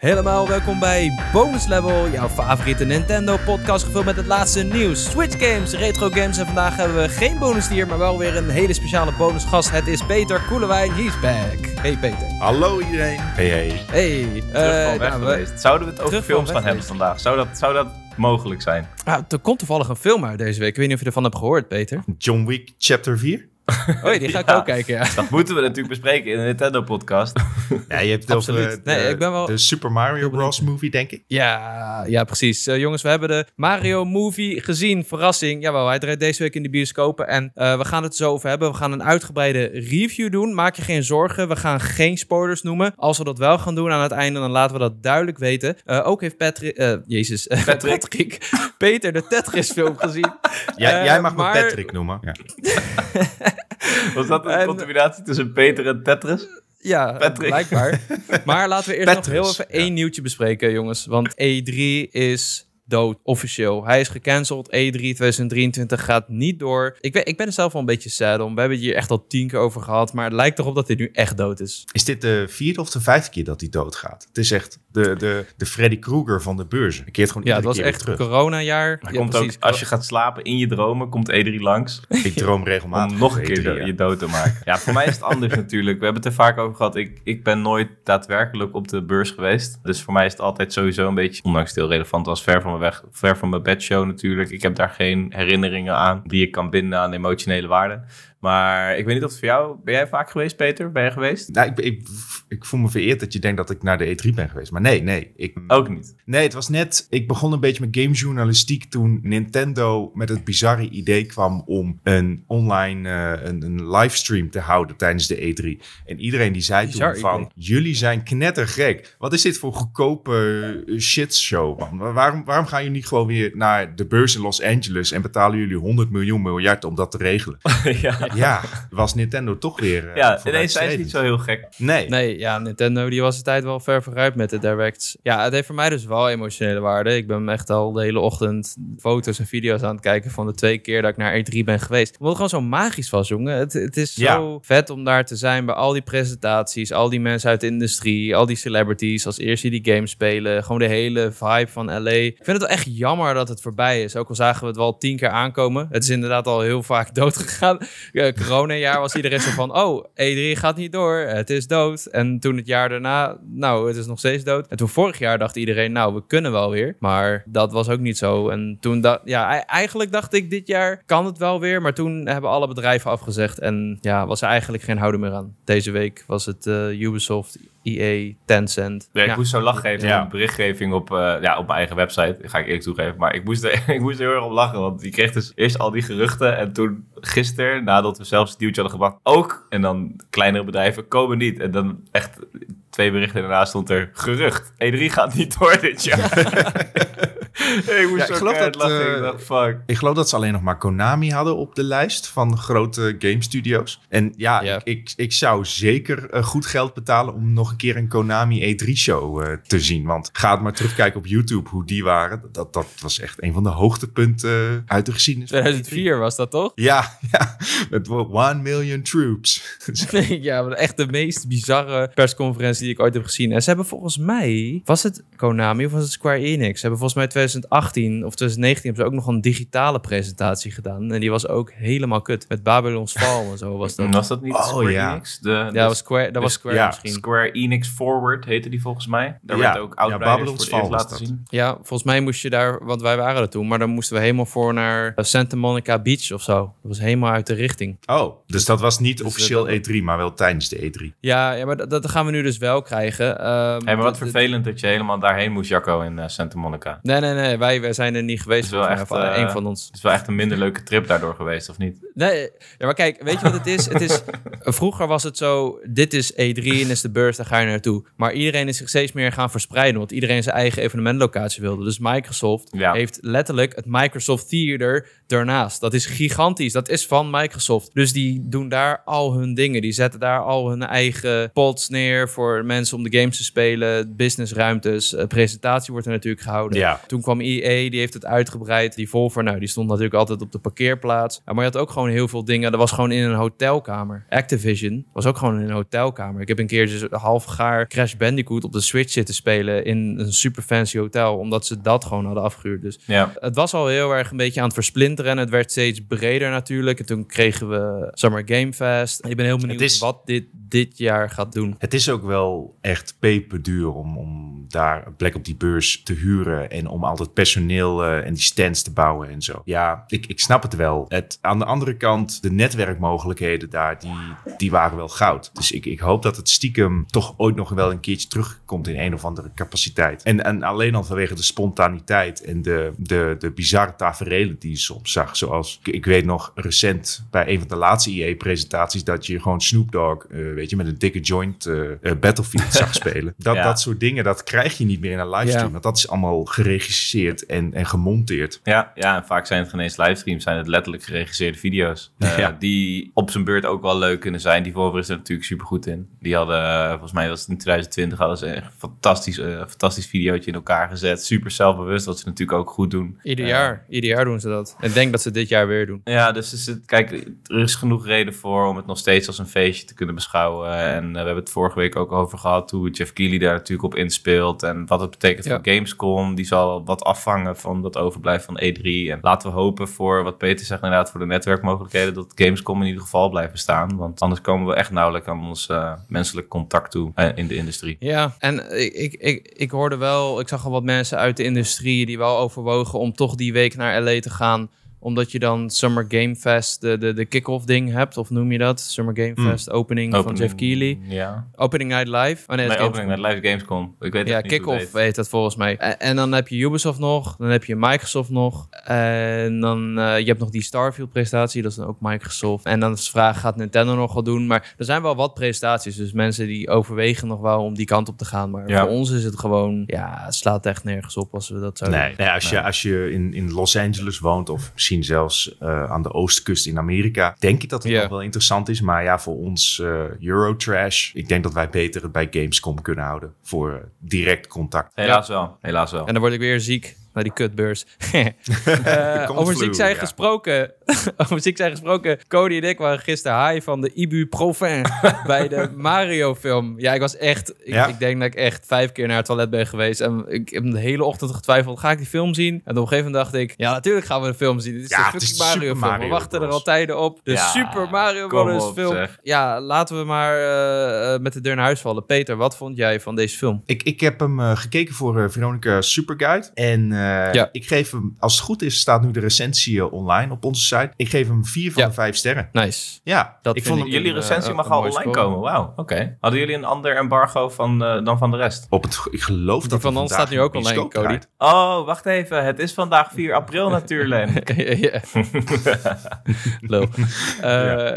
Helemaal welkom bij Bonus Level, jouw favoriete Nintendo podcast gevuld met het laatste nieuws, Switch games, retro games en vandaag hebben we geen bonusdier, maar wel weer een hele speciale bonusgast. Het is Peter Koelewijn, he's back. Hey Peter. Hallo iedereen. Hey hey. Hey. Terug eh, van weg nou, we-. Zouden we het over Terug van films gaan hebben vandaag? Zou dat, zou dat mogelijk zijn? ah, er komt toevallig een film uit deze week, ik weet niet of je ervan hebt gehoord Peter. John Wick Chapter 4. Oh, die ga ik Ja. ook kijken, ja. Dat moeten we natuurlijk bespreken in de Nintendo-podcast. Ja, je hebt het Absoluut. over eh, de, Nee, ik ben wel- de Super Mario Bros. movie, denk ik. Ja, ja, precies. Eh, jongens, we hebben de Mario Movie gezien. Verrassing. Jawel, hij draait deze week in de bioscopen. En eh, we gaan het zo over hebben. We gaan een uitgebreide review doen. Maak je geen zorgen. We gaan geen spoilers noemen. Als we dat wel gaan doen aan het einde, dan laten we dat duidelijk weten. Eh, ook heeft Patrick... eh, jezus. Patrick. Patrick. Peter de Tetris film gezien. Jij, jij mag maar- me Patrick noemen. Ja. Was dat een En- combinatie tussen Peter en Tetris? Ja, Patrick. blijkbaar. Maar laten we eerst nog heel even één nieuwtje bespreken, jongens. Want E3 is dood, officieel. Hij is gecanceld. E E3 2023 gaat niet door. Ik ben, ik ben er zelf wel een beetje sad om. We hebben het hier echt al tien keer over gehad. Maar het lijkt erop dat hij nu echt dood is. Is dit de vierde of de vijfde keer dat hij doodgaat? Het is echt de, de, de Freddy Krueger van de beurzen. Hij keert gewoon Ja, het was keer echt terug. coronajaar. Hij Ja, komt precies. ook, als je gaat slapen in je dromen, komt E3 langs. Ik droom regelmatig. Om nog een keer E3, ja. je dood te maken. Ja, voor mij is het anders natuurlijk. We hebben het er vaak over gehad. Ik, ik ben nooit daadwerkelijk op de beurs geweest. Dus voor mij is het altijd sowieso een beetje, ondanks het heel relevant was, ver van weg. Ver van mijn bedshow natuurlijk. Ik heb daar geen herinneringen aan die ik kan binden aan emotionele waarde. Maar ik weet niet of het voor jou... Ben jij vaak geweest, Peter? Ben je geweest? Nou, ik, ik, ik voel me vereerd dat je denkt dat ik naar de E3 ben geweest. Maar nee, nee. Ik, Ook niet. Nee, het was net. Ik begon een beetje met gamejournalistiek toen Nintendo met het bizarre idee kwam om een online uh, een, een livestream te houden tijdens de E3. En iedereen die zei Bizar toen van: jullie zijn knettergek. Wat is dit voor goedkope uh, shitshow, man? Waarom, waarom gaan jullie niet gewoon weer naar de beurs in Los Angeles en betalen jullie 100 miljoen miljard om dat te regelen? ja, ja, was Nintendo toch weer. Uh, ja ineens zijn ze niet zo heel gek. Nee. Nee, ja, Nintendo die was de tijd wel ver vooruit met de directs. Ja, het heeft voor mij dus wel emotionele waarde. Ik ben echt al de hele ochtend foto's en video's aan het kijken van de twee keer dat ik naar E3 ben geweest. Omdat het gewoon zo magisch was, jongen. Het, het is zo Ja. vet om daar te zijn bij al die presentaties, al die mensen uit de industrie, al die celebrities als eerste die game spelen. Gewoon de hele vibe van LA. Ik vind het wel echt jammer dat het voorbij is. Ook al zagen we het wel tien keer aankomen. Het is inderdaad al heel vaak dood gegaan. Eh, Corona-jaar was iedereen zo van, oh, E3 gaat niet door, het is dood. En toen het jaar daarna, nou, het is nog steeds dood. En toen vorig jaar dacht iedereen, nou, we kunnen wel weer. Maar dat was ook niet zo. En toen, dacht, ja, eigenlijk dacht ik, dit jaar kan het wel weer. Maar toen hebben alle bedrijven afgezegd. En ja, was er eigenlijk geen houden meer aan. Deze week was het eh, Ubisoft, EA, Tencent. Ja, ik Ja. moest zo lachen even Ja. berichtgeving op, eh, ja, op mijn eigen website. Ga ik eerlijk toegeven. Maar ik moest, er, ik moest er heel erg om lachen. Want je kreeg dus eerst al die geruchten. En toen gisteren, nadat we zelfs het nieuwtje hadden gebracht, ook. En dan kleinere bedrijven komen niet. En dan echt twee berichten daarna stond er gerucht. E3 gaat niet door dit jaar. ik moest Ja, ik geloof dat, lachen. eh, ik dacht, fuck. Ik geloof dat ze alleen nog maar Konami hadden op de lijst van grote game studios. En ja, Ja. Ik, ik, zou zeker eh, goed geld betalen om nog een keer een Konami E3-show eh, te zien. Want ga het maar terugkijken op YouTube hoe die waren. Dat, dat was echt een van de hoogtepunten uit de geschiedenis. van E3. 2004 was dat toch? Ja, ja, met one million troops. ja, maar echt de meest bizarre persconferentie die ik ooit heb gezien. En ze hebben volgens mij, was het Konami of was het Square Enix? Ze hebben volgens mij 2018 of 2019 hebben ze ook nog een digitale presentatie gedaan. En die was ook helemaal kut. Met Babylon's Fall en zo was dat. Was dat niet Oh, Square ja. Enix? De, Ja, de- dat was Square, dat was Square ja, misschien. Square Enix Forward heette die volgens mij. Daar Ja, werd ook ja, Outriders Babylon's voor Fall laten zien. Ja, volgens mij moest je daar, want wij waren er toen, maar dan moesten we helemaal voor naar eh, Santa Monica Beach of zo. Dat was helemaal uit de richting. Oh, dus dat was niet Dus, officieel eh, E3, maar wel tijdens de E E3. Ja, ja maar dat, dat gaan we nu dus wel krijgen. Ehm, Hey, maar wat dat- vervelend dat je helemaal daarheen moest, Jacco, in eh, Santa Monica. Nee, nee, nee. Wij, wij zijn er niet geweest. Dat is wel echt, of eh, één van ons. Het is wel echt een minder leuke trip daardoor geweest, of niet? Nee, ja, maar kijk, weet je wat het is? Het is vroeger was het zo, dit is E3 en is de beurs, daar ga je naartoe. Maar iedereen is zich steeds meer gaan verspreiden, want iedereen zijn eigen evenementlocatie wilde. Dus Microsoft Ja. heeft letterlijk het Microsoft Theater ernaast. Dat is gigantisch, dat is van Microsoft. Dus die doen daar al hun dingen. Die zetten daar al hun eigen pods neer voor mensen om de games te spelen, businessruimtes. Eh, presentatie wordt er natuurlijk gehouden. Ja. Toen kwam EA, die heeft het uitgebreid. Die Volver, nou, die stond natuurlijk altijd op de parkeerplaats. maar je had ook gewoon heel veel dingen. Dat was gewoon in een hotelkamer. Activision was ook gewoon in een hotelkamer. Ik heb een keer half gaar Crash Bandicoot op de Switch zitten spelen in een super fancy hotel, omdat ze dat gewoon hadden afgehuurd. Dus ja. het was al heel erg een beetje aan het versplinteren en het werd steeds breder natuurlijk. En toen kregen we Summer Game Fest. Ik ben heel benieuwd wat dit dit jaar gaat doen. Het is ook wel echt peperduur om, om daar een plek op die beurs te huren en om altijd personeel uh, en die stands te bouwen en zo. Ja, ik, ik snap het wel. Het, aan de andere kant, de netwerkmogelijkheden daar, die, die waren wel goud. Dus ik, ik hoop dat het stiekem toch ooit nog wel een keertje terugkomt in een of andere capaciteit. En, en alleen al vanwege de spontaniteit en de, de, de bizarre taferelen die je soms zag. Zoals, ik, ik weet nog recent bij een van de laatste IE-presentaties dat je gewoon Snoop Dogg, uh, weet je, met een dikke joint uh, Battlefield zag spelen. Dat, dat soort dingen, dat krijg je niet meer in een livestream. Ja. Want dat is allemaal geregisseerd en, en gemonteerd. Ja, ja, en vaak zijn het geen eens livestreams, zijn het letterlijk geregisseerde video's. Uh, ja. Die op zijn beurt ook wel leuk kunnen zijn. Die Volver is er natuurlijk super goed in. Die hadden, volgens mij was het in 2020, hadden ze een fantastisch, uh, fantastisch videootje in elkaar gezet. Super zelfbewust, wat ze natuurlijk ook goed doen. Ieder jaar, ieder jaar doen ze dat. En ik denk dat ze dit jaar weer doen. Ja, dus is het, kijk, er is genoeg reden voor om het nog steeds als een feestje te kunnen beschouwen. En uh, we hebben het vorige week ook over gehad hoe Jeff Keighley daar natuurlijk op inspeelt. En wat het betekent ja. voor Gamescom. Die zal wat afvangen van dat overblijf van E3. En laten we hopen voor wat Peter zegt inderdaad voor de netwerkmogelijkheden. Dat Gamescom in ieder geval blijven staan. Want anders komen we echt nauwelijks aan ons uh, menselijk contact toe uh, in de industrie. Ja, en ik, ik, ik, ik hoorde wel, ik zag al wat mensen uit de industrie die wel overwogen om toch die week naar LA te gaan omdat je dan Summer Game Fest, de, de, de kick-off ding hebt, of noem je dat? Summer Game Fest, mm. opening, opening, van Jeff Keighley. Ja. Opening Night Live. Oh, nee, nee Opening Night Live Gamescom. Ik weet ja, kick-off heet dat volgens mij. En, en, dan heb je Ubisoft nog, dan heb je Microsoft nog. En dan, uh, je hebt nog die Starfield presentatie, dat is dan ook Microsoft. En dan is de vraag, gaat Nintendo nog wat doen? Maar er zijn wel wat presentaties, dus mensen die overwegen nog wel om die kant op te gaan. Maar ja. voor ons is het gewoon, ja, het slaat echt nergens op als we dat zouden nee, nee, als, Je, als je in, in Los Angeles woont of misschien zelfs uh, aan de oostkust in Amerika. Denk ik dat het yeah. nog wel interessant is. Maar ja, voor ons uh, Eurotrash, ik denk dat wij beter het bij Gamescom kunnen houden. Voor uh, direct contact. Helaas wel, helaas wel. En dan word ik weer ziek naar die kutbeurs. uh, over ziek zijn ja. gesproken. over ziek zijn gesproken. Cody en ik waren gisteren high van de Ibuprofen bij de Mario film. Ja, ik was echt... Ik, ja. ik, denk dat ik echt vijf keer naar het toilet ben geweest. En ik heb de hele ochtend getwijfeld. Ga ik die film zien? En op een gegeven moment dacht ik... Ja, natuurlijk gaan we de film zien. Dit is ja, de fucking Mario film. Mario we wachten Bros. er al tijden op. De Super Mario Bros. film. Zeg. Ja, laten we maar uh, met de deur naar huis vallen. Peter, wat vond jij van deze film? Ik, ik heb hem uh, gekeken voor Veronica Superguide. En uh, ja. ik geef hem, als het goed is, staat nu de recensie online op onze site. Ik geef hem vier van ja. de vijf sterren. Nice. Ja, dat ik vond hem, jullie recensie uh, mag al online komen. Wauw, oké. Okay. Hadden jullie een ander embargo van, uh, dan van de rest? Op het, ik geloof Die dat van ons staat nu ook online, Cody. Oh, wacht even. Het is vandaag 4 april natuurlijk. ja.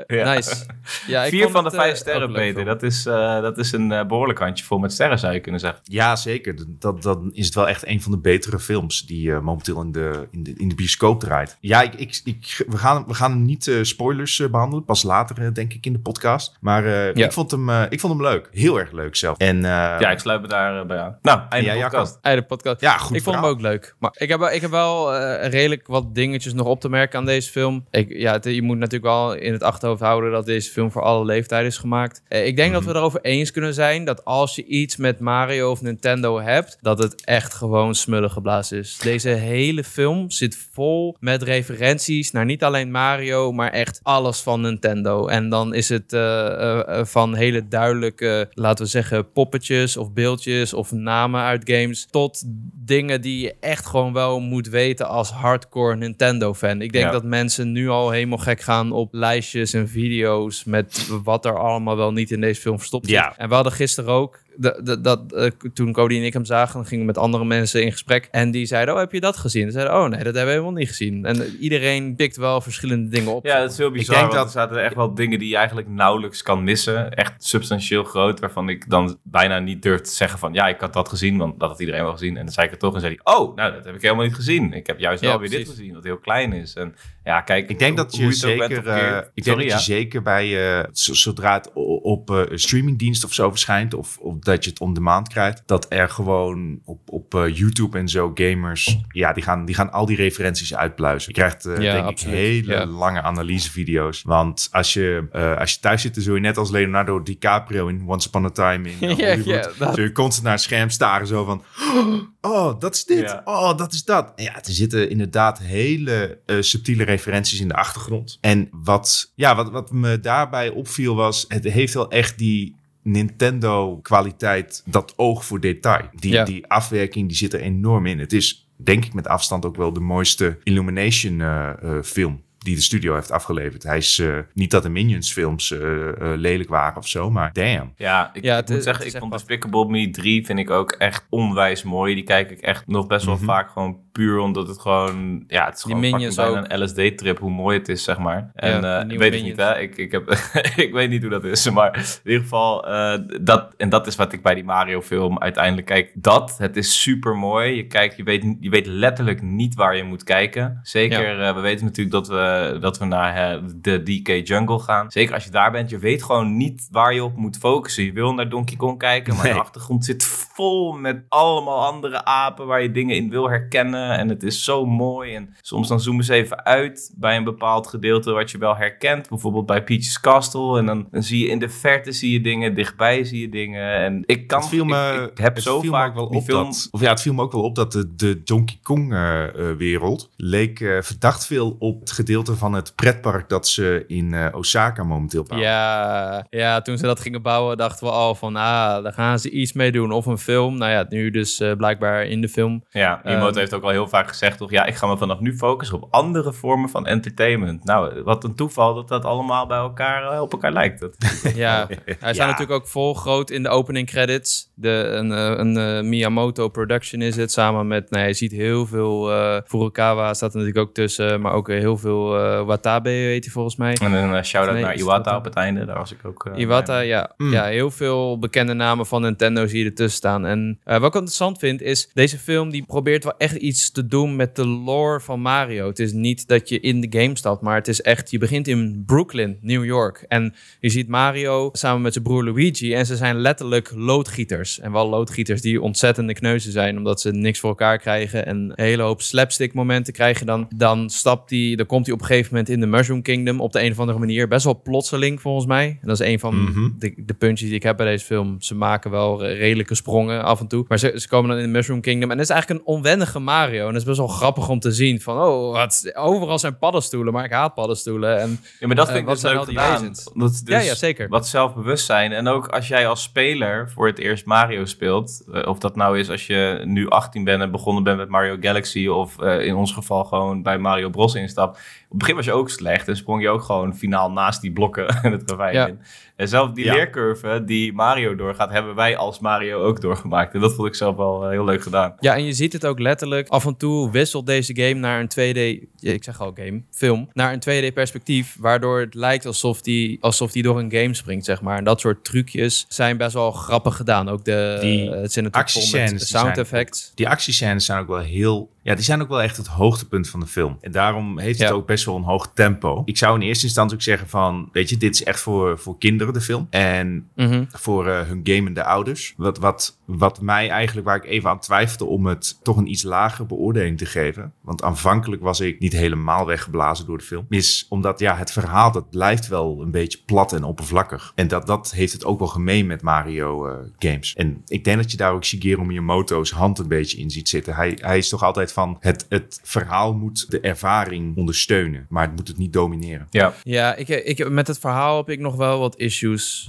ja. Nice. Ja, ik Vier van de vijf sterren, Peter. Dat is, uh, dat is een uh, behoorlijk handje vol met sterren, zou je kunnen zeggen. Ja, zeker. Dat, dan is het wel echt een van de betere films die uh, momenteel in de, in, de, in de bioscoop draait. Ja, ik, ik, ik, we, gaan, we gaan niet spoilers behandelen. Pas later, denk ik, in de podcast. Maar ja. ik, vond hem, ik vond hem leuk. Heel erg leuk zelf. En, ja, ik sluit me daarbij aan. Nou, einde ja, podcast. Einde podcast. Ja, goed Ik vond hem ook leuk. Maar ik heb, ik heb wel redelijk wat dingetjes nog op te merken aan deze film. Ik, ja, het, je moet natuurlijk wel in het achterhoofd houden dat deze film voor alle leeftijden is gemaakt. Uh, ik denk dat we erover eens kunnen zijn dat als je iets met Mario of Nintendo hebt, dat het echt gewoon smullig geblazen is. Deze hele film zit vol met referenties naar niet alleen Mario, maar echt alles van Nintendo. En dan is het uh, uh, van hele duidelijke, laten we zeggen, poppetjes of beeldjes of namen uit games, tot dingen die je echt gewoon wel moet weten als hardcore Nintendo-fan. Ik denk ja. dat mensen nu al helemaal gek gaan op lijstjes en video's met wat er allemaal wel niet in deze film verstopt zit. Ja. En we hadden gisteren ook dat, dat, uh, toen Cody en ik hem zagen, dan gingen we met andere mensen in gesprek. En die zeiden, oh, heb je dat gezien? Ze zeiden, oh nee, dat hebben we helemaal niet gezien. En iedereen pikt wel verschillende dingen op. Ja, dat is heel bizar. Ik denk dat er zaten echt wel dingen die je eigenlijk nauwelijks kan missen. Echt substantieel groot, waarvan ik dan bijna niet durf te zeggen van, ja, ik had dat gezien, want dat had iedereen wel gezien. En dan zei ik het toch en zei hij, oh, nou, dat heb ik helemaal niet gezien. Ik heb juist wel weer dit gezien, wat heel klein is. En ja, kijk, ik denk dat je, zeker, uh, ik denk dat je zeker bij, uh, zodra het op uh, streamingdienst of zo verschijnt, of, of dat je het on demand krijgt, dat er gewoon op, op eh, YouTube en zo gamers, ja, die gaan, die gaan al die referenties uitpluizen. Je krijgt, eh, Ja, denk absoluut. ik, hele Ja. lange analysevideo's. Want als je, eh, als je thuis zit, dan zul je net als Leonardo DiCaprio in Once Upon a Time in Hollywood, dat- zul je constant naar het scherm staren zo van, oh, dat is dit. Oh, dat is dat. En ja, er zitten inderdaad hele subtiele referenties in de achtergrond. En wat, ja, wat, wat me daarbij opviel was, het heeft wel echt die Nintendo-kwaliteit, dat oog voor detail. Die, Ja. die afwerking, die zit er enorm in. Het is, denk ik, met afstand ook wel de mooiste Illumination-film. Die de studio heeft afgeleverd. Hij is eh, niet dat de Minions films eh, eh, lelijk waren of zo, maar damn. Ja, ik, Ja, ik het moet is- zeggen, het ik vond Despicable Me 3 vind ik ook echt onwijs mooi. Die kijk ik echt nog best wel Mhm. vaak gewoon puur omdat het gewoon... Ja, het is gewoon Minions fucking bijna een LSD-trip hoe mooi het is, zeg maar. En eh nieuwe weet ik Minions. niet, hè. Ik, ik, heb, ik weet niet hoe dat is, maar in ieder geval... eh, dat, en dat is wat ik bij die Mario-film uiteindelijk kijk. Dat, het is super mooi. Je, kijkt, je, weet, je weet letterlijk niet waar je moet kijken. Zeker, eh, we weten natuurlijk dat we, dat we naar eh, de DK Jungle gaan. Zeker als je daar bent, je weet gewoon niet waar je op moet focussen. Je wil naar Donkey Kong kijken, maar Nee. de achtergrond zit vol met allemaal andere apen waar je dingen in wil herkennen. En het is zo mooi. En soms dan zoomen ze even uit bij een bepaald gedeelte wat je wel herkent. Bijvoorbeeld bij Peach's Castle. En dan, dan zie je in de verte zie je dingen, dichtbij zie je dingen. En ik kan, Het viel me, ik, ik heb het zo viel me vaak ook wel op film... dat, of ja, het viel me ook wel op dat de, de Donkey Kong eh, eh, wereld leek eh, verdacht veel op het gedeelte van het pretpark dat ze in eh, Osaka momenteel bouwen. Ja, ja, toen ze dat gingen bouwen, dachten we al van, ah, daar gaan ze iets mee doen. Of een film. Nou ja, nu dus eh, blijkbaar in de film. Ja, Miyamoto Ehm, heeft ook al heel vaak gezegd, toch? Ja, ik ga me vanaf nu focussen op andere vormen van entertainment. Nou, wat een toeval dat dat allemaal bij elkaar eh, op elkaar lijkt. Dat, Ja, hij staat Ja. natuurlijk ook vol groot in de opening credits. De, een eh, een eh, Miyamoto production is het, samen met, nou, je ziet heel veel, eh Furukawa staat er natuurlijk ook tussen, maar ook heel veel eh, Watabe heet hij volgens mij. en een eh, shout-out Nee, naar Iwata op het einde, daar was ik ook... eh, Iwata, ja. Mm. ja, heel veel bekende namen van Nintendo zie je ertussen staan. En wat ik interessant vind, is deze film die probeert wel echt iets te doen met de lore van Mario. Het is niet dat je in de game stapt, maar het is echt, je begint in Brooklyn, New York. En je ziet Mario samen met zijn broer Luigi en ze zijn letterlijk loodgieters. En wel loodgieters die ontzettende kneuzen zijn, omdat ze niks voor elkaar krijgen en een hele hoop slapstick momenten krijgen. Dan, dan stapt hij, dan komt hij op een gegeven moment in de Mushroom Kingdom op de een of andere manier. Best wel plotseling volgens mij. En dat is een van Mhm. de, de puntjes die ik heb bij deze film. Ze maken wel re- redelijke sprongen af en toe. Maar ze, ze komen dan in de Mushroom Kingdom. En het is eigenlijk een onwennige Mario. En het is best wel grappig om te zien van... Oh, wat, overal zijn paddenstoelen. Maar ik haat paddenstoelen. En Ja, maar dat Eh, vind ik dus leuk gedaan. Dat dus ja, ja, zeker. Wat zelfbewustzijn. En ook als jij als speler voor het eerst Mario speelt. eh, Of dat nou is als je nu 18 bent en begonnen bent met Mario Galaxy. Of eh, in ons geval gewoon bij Mario Bros instapt. Op het begin was je ook slecht. En sprong je ook gewoon finaal naast die blokken en het ravijn Ja. in. En zelf die Ja. leercurve die Mario doorgaat, hebben wij als Mario ook doorgemaakt. En dat vond ik zelf wel eh, heel leuk gedaan. Ja, en je ziet het ook letterlijk. Af en toe wisselt deze game naar een 2D... ja, Ik zeg al game, film. Naar een 2D perspectief. Waardoor het lijkt alsof die, alsof die door een game springt, zeg maar. En dat soort trucjes zijn best wel grappig gedaan. Ook de... Die het zit natuurlijk vol actiescènes, met die sound zijn- effects. Die actiescènes zijn ook wel heel... Ja, die zijn ook wel echt het hoogtepunt van de film. En daarom heeft het Ja. ook best wel een hoog tempo. Ik zou in eerste instantie ook zeggen van... Weet je, dit is echt voor, voor kinderen, de film. En Mhm. voor eh, hun gamende ouders. Wat, wat, wat mij eigenlijk, waar ik even aan twijfelde om het toch een iets lagere beoordeling te geven. Want aanvankelijk was ik niet helemaal weggeblazen door de film. Is omdat ja, het verhaal dat blijft wel een beetje plat en oppervlakkig. En dat, dat heeft het ook wel gemeen met Mario eh, games. En ik denk dat je daar ook Shigeru Miyamoto's hand een beetje in ziet zitten. Hij, hij is toch altijd van het, het verhaal moet de ervaring ondersteunen. Maar het moet het niet domineren. Ja, Ja, ik, ik, met het verhaal heb ik nog wel wat issues.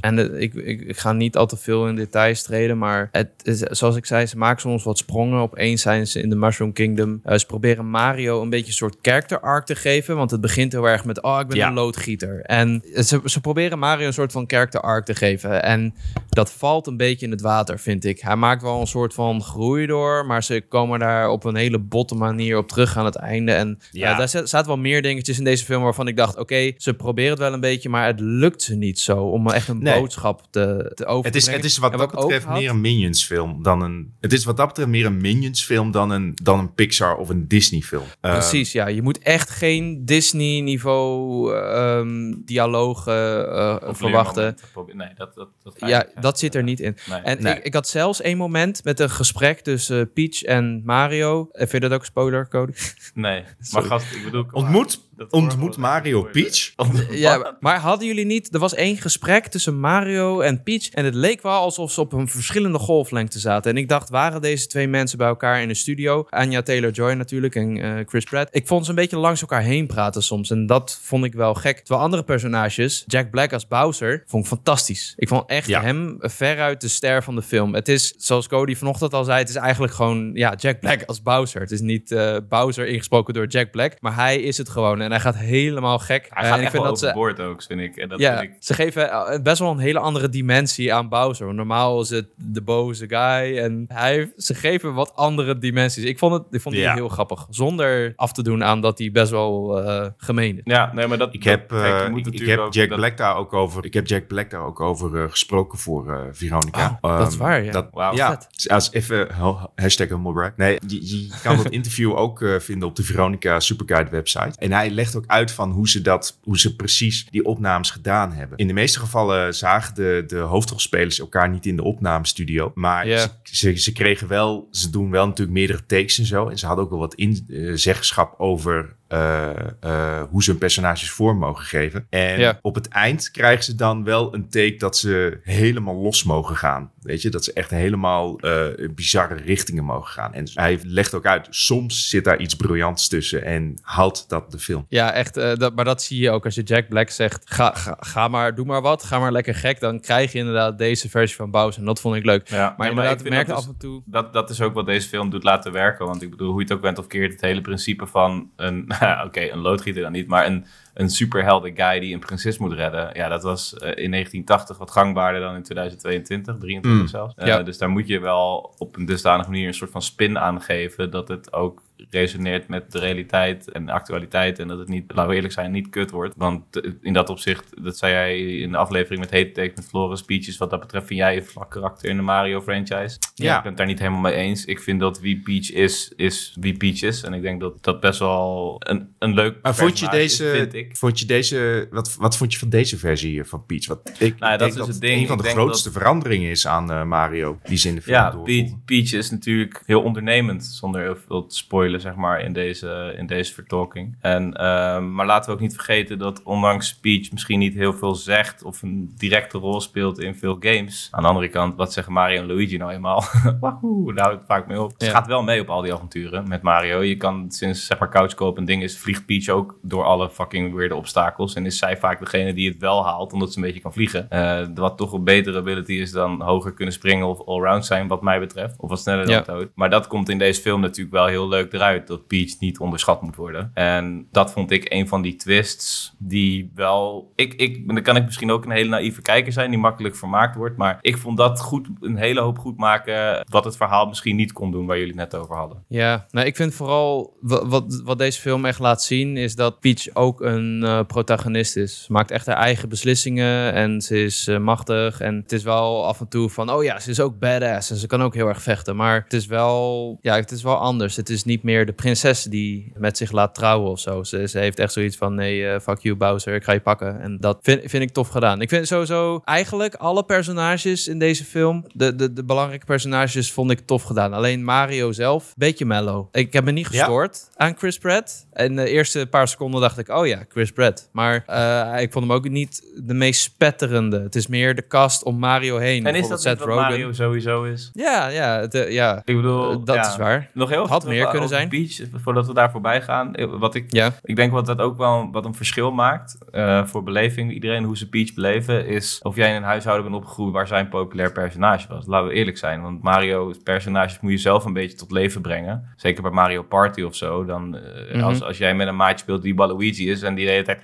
En de- ik, ik, ik ga niet al te veel in details treden. Maar het is, zoals ik zei, ze maken soms wat sprongen. Opeens zijn ze in de Mushroom Kingdom. Eh, ze proberen Mario een beetje een soort character arc te geven. Want het begint heel erg met, oh, ik ben Ja. een loodgieter. En ze, ze proberen Mario een soort van character arc te geven. En dat valt een beetje in het water, vind ik. Hij maakt wel een soort van groei door. Maar ze komen daar op een hele botte manier op terug aan het einde. En Ja. ja. daar zat- zaten wel meer dingetjes in deze film waarvan ik dacht, oké, ze proberen het wel een beetje, maar het lukt ze niet zo. Om echt een Nee. boodschap te, te over Het te is, brengen. het is wat En dat betreft meer een Minions film dan een... Het is wat dat betreft meer een Minions film dan een, dan een Pixar of een Disney film. Eh, Precies, ja. Je moet echt geen Disney-niveau ehm dialogen eh, Of verwachten. Nee, dat, dat, dat Ja, dat zit er niet in. Nee. En Nee. ik, ik had zelfs een moment met een gesprek tussen Peach en Mario. Eh, Vind je dat ook een spoiler, Cody? nee. maar gast, ik bedoel... Ontmoet, Dat ontmoet. Mario Peach? Ja, maar hadden jullie niet... Er was één gesprek tussen Mario en Peach. En het leek wel alsof ze op een verschillende golflengte zaten. En ik dacht, waren deze twee mensen bij elkaar in de studio? Anya Taylor-Joy natuurlijk en eh, Chris Pratt. Ik vond ze een beetje langs elkaar heen praten soms. En dat vond ik wel gek. Terwijl andere personages, Jack Black als Bowser, vond ik fantastisch. Ik vond echt Ja. hem veruit de ster van de film. Het is, zoals Cody vanochtend al zei, het is eigenlijk gewoon ja, Jack Black als Bowser. Het is niet eh, Bowser ingesproken door Jack Black, maar hij is het gewoon. En hij gaat helemaal gek. Hij Eh, gaat en echt ik vind dat ze overboord ook, vind ik. En dat ja, vind ik ze geven eh, best wel een hele andere dimensie aan Bowser. Want Normaal is het de boze guy. En hij, ze geven wat andere dimensies. Ik vond het ik vond die Ja. heel grappig. Zonder af te doen aan dat hij best wel eh, gemeen is. Ja, nee, maar dat... Ik heb, dat- kijk, eh, ik, heb Jack dat- Black daar ook over. Ik heb Jack Black daar ook over eh, gesproken voor eh, Veronica. Oh, dat is Ehm, waar, ja. Dat, ja, vet. als even ha- hashtag humble brag. Nee, je, je kan dat interview ook eh, vinden op de Veronica Superguide website. En hij legt ook uit van hoe ze dat, hoe ze precies die opnames gedaan hebben. In de meeste gevallen zagen de, de hoofdrolspelers elkaar niet in de opnamestudio. Maar ze, ze, ze kregen wel, ze doen wel natuurlijk meerdere takes en zo. En ze hadden ook wel wat inzeggenschap over eh, eh, hoe ze hun personages vorm mogen geven. En Ja. op het eind krijgen ze dan wel een take dat ze helemaal los mogen gaan. Weet je, dat ze echt helemaal eh, bizarre richtingen mogen gaan. En hij legt ook uit, soms zit daar iets briljants tussen en haalt dat de film. Ja, echt. eh, dat, maar dat zie je ook als je Jack Black zegt: ga, ga, ga maar, doe maar wat. Ga maar lekker gek. Dan krijg je inderdaad deze versie van Bowser. En dat vond ik leuk. Ja, Maar nee, inderdaad, ik dat af dus- en toe. Dat, dat is ook wat deze film doet laten werken. Want ik bedoel, hoe je het ook bent of keert, het hele principe van een, oké, een loodgieter dan niet, maar een, een superhelden guy die een prinses moet redden. Ja, dat was eh, in 1980 wat gangbaarder dan in 2022, 23 Mm. zelfs. Eh, Ja. Dus daar moet je wel op een dusdanige manier een soort van spin aan geven dat het ook resoneert met de realiteit en de actualiteit en dat het niet, laten we eerlijk zijn, niet kut wordt. Want eh, in dat opzicht, dat zei jij in de aflevering met Hate Take met Flores Speeches, wat dat betreft vind jij een vlak karakter in de Mario franchise. Ja. Ik ben het daar niet helemaal mee eens. Ik vind dat wie Peach is, is wie Peach is. En ik denk dat dat best wel een, een leuk Maar vond je is, deze, vind ik. vond je deze wat, wat vond je van deze versie van Peach? Wat ik Nou ja, dat denk is dat het ding. een van de grootste veranderingen is aan eh, Mario die ze in de film Ja. Peach, Peach is natuurlijk heel ondernemend, zonder heel veel te spoilen, zeg maar, in deze, in deze vertolking. En, ehm, maar laten we ook niet vergeten dat ondanks Peach misschien niet heel veel zegt of een directe rol speelt in veel games. Aan de andere kant, wat zeggen Mario en Luigi nou eenmaal? Daar houdt het vaak mee op. Ze Ja. gaat wel mee op al die avonturen met Mario. Je kan sinds, zeg maar, couchkoop een ding is, vliegt Peach ook door alle fucking weirde obstakels. En is zij vaak degene die het wel haalt, omdat ze een beetje kan vliegen. Eh, wat toch een betere ability is dan hoger kunnen springen of allround zijn, wat mij betreft. Of wat sneller dan Ja. Toad. Maar dat komt in deze film natuurlijk wel heel leuk eruit, dat Peach niet onderschat moet worden. En dat vond ik een van die twists die wel... Ik, ik, dan kan ik misschien ook een hele naïeve kijker zijn, die makkelijk vermaakt wordt. Maar ik vond dat goed, een hele hoop goed maken, wat het verhaal misschien niet kon doen, waar jullie net over hadden. Ja, nou, ik vind vooral wa- wat, wat deze film echt laat zien, is dat Peach ook een eh, protagonist is. Ze maakt echt haar eigen beslissingen en ze is eh, machtig. En het is wel af en toe van, oh ja, ze is ook badass en ze kan ook heel erg vechten. Maar het is wel, ja, het is wel anders. Het is niet meer de prinses die met zich laat trouwen of zo. Ze, ze heeft echt zoiets van, nee, eh, fuck you Bowser, ik ga je pakken. En dat vind, vind ik tof gedaan. Ik vind sowieso eigenlijk alle personages in deze film, de, de, de belangrijke personages, vond ik tof gedaan. Alleen Mario zelf, beetje mellow. Ik heb me niet Ja. gestoord aan Chris Pratt. En de eerste paar seconden dacht ik, oh ja, Chris Pratt. Maar eh, ik vond hem ook niet de meest spetterende. Het is meer de cast om Mario heen. En is dat wat Rogen. Mario sowieso is? Ja, ja, eh, ja. Ik bedoel, dat ja. is waar. Nog heel Had meer kunnen zijn. Peach, voordat we daar voorbij gaan. Eh, Wat ik Ja, Ik denk wat dat ook wel wat een verschil maakt eh, voor beleving. Iedereen hoe ze Peach beleven is of jij in een huishouden bent opgegroeid waar zij een populair personage was. Laten we eerlijk zijn, want Mario's personages moet je zelf een beetje tot leven brengen. Zeker bij Mario Party of zo. Dan, eh, Mhm. als, als jij met een maatje speelt die Waluigi is en die de hele tijd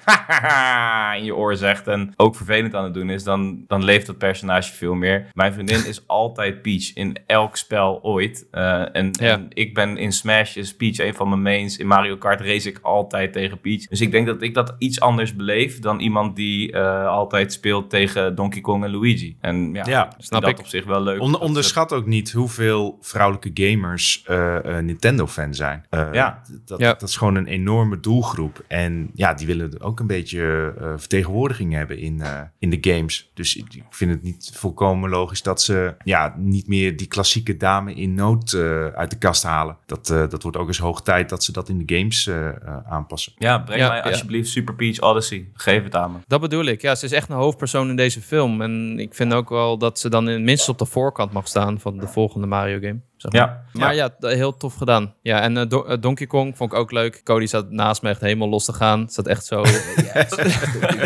in je oor zegt en ook vervelend aan het doen is, dan, dan leeft dat personage veel meer. Mijn vriendin is altijd Peach in elk spel ooit. En, Ja. en ik ben in Smash is Peach een van mijn mains. In Mario Kart race ik altijd tegen Peach. Dus ik denk dat ik dat iets anders beleef dan iemand die eh, altijd speelt tegen Donkey Kong en Luigi. En ja, Ja, snap dat ik. op zich wel leuk. On- ze- onderschat ook niet hoeveel vrouwelijke gamers eh, eh, Nintendo-fan zijn. Eh, Ja. Dat, Ja. dat is gewoon een enorme doelgroep. En ja, die willen ook een beetje eh, vertegenwoordiging hebben in, eh, in de games. Dus ik ik vind het niet volkomen logisch dat ze ja, niet meer die klassieke dame in nood eh, uit de kast halen. Dat, eh, dat wordt ook eens hoog tijd dat ze dat in de games eh, eh, aanpassen. Ja, breng Ja, mij ja. alsjeblieft Super Peach Odyssey. Geef het aan me. Dat bedoel ik. Ja, ze is echt een hoofdpersoon in deze film. En ik vind ook wel dat ze dan in, minstens op de voorkant mag staan van de volgende Mario game. Zeg maar. Ja, Maar ja, heel tof gedaan. Ja, en eh, eh, Donkey Kong vond ik ook leuk. Cody zat naast me echt helemaal los te gaan. Zat echt zo...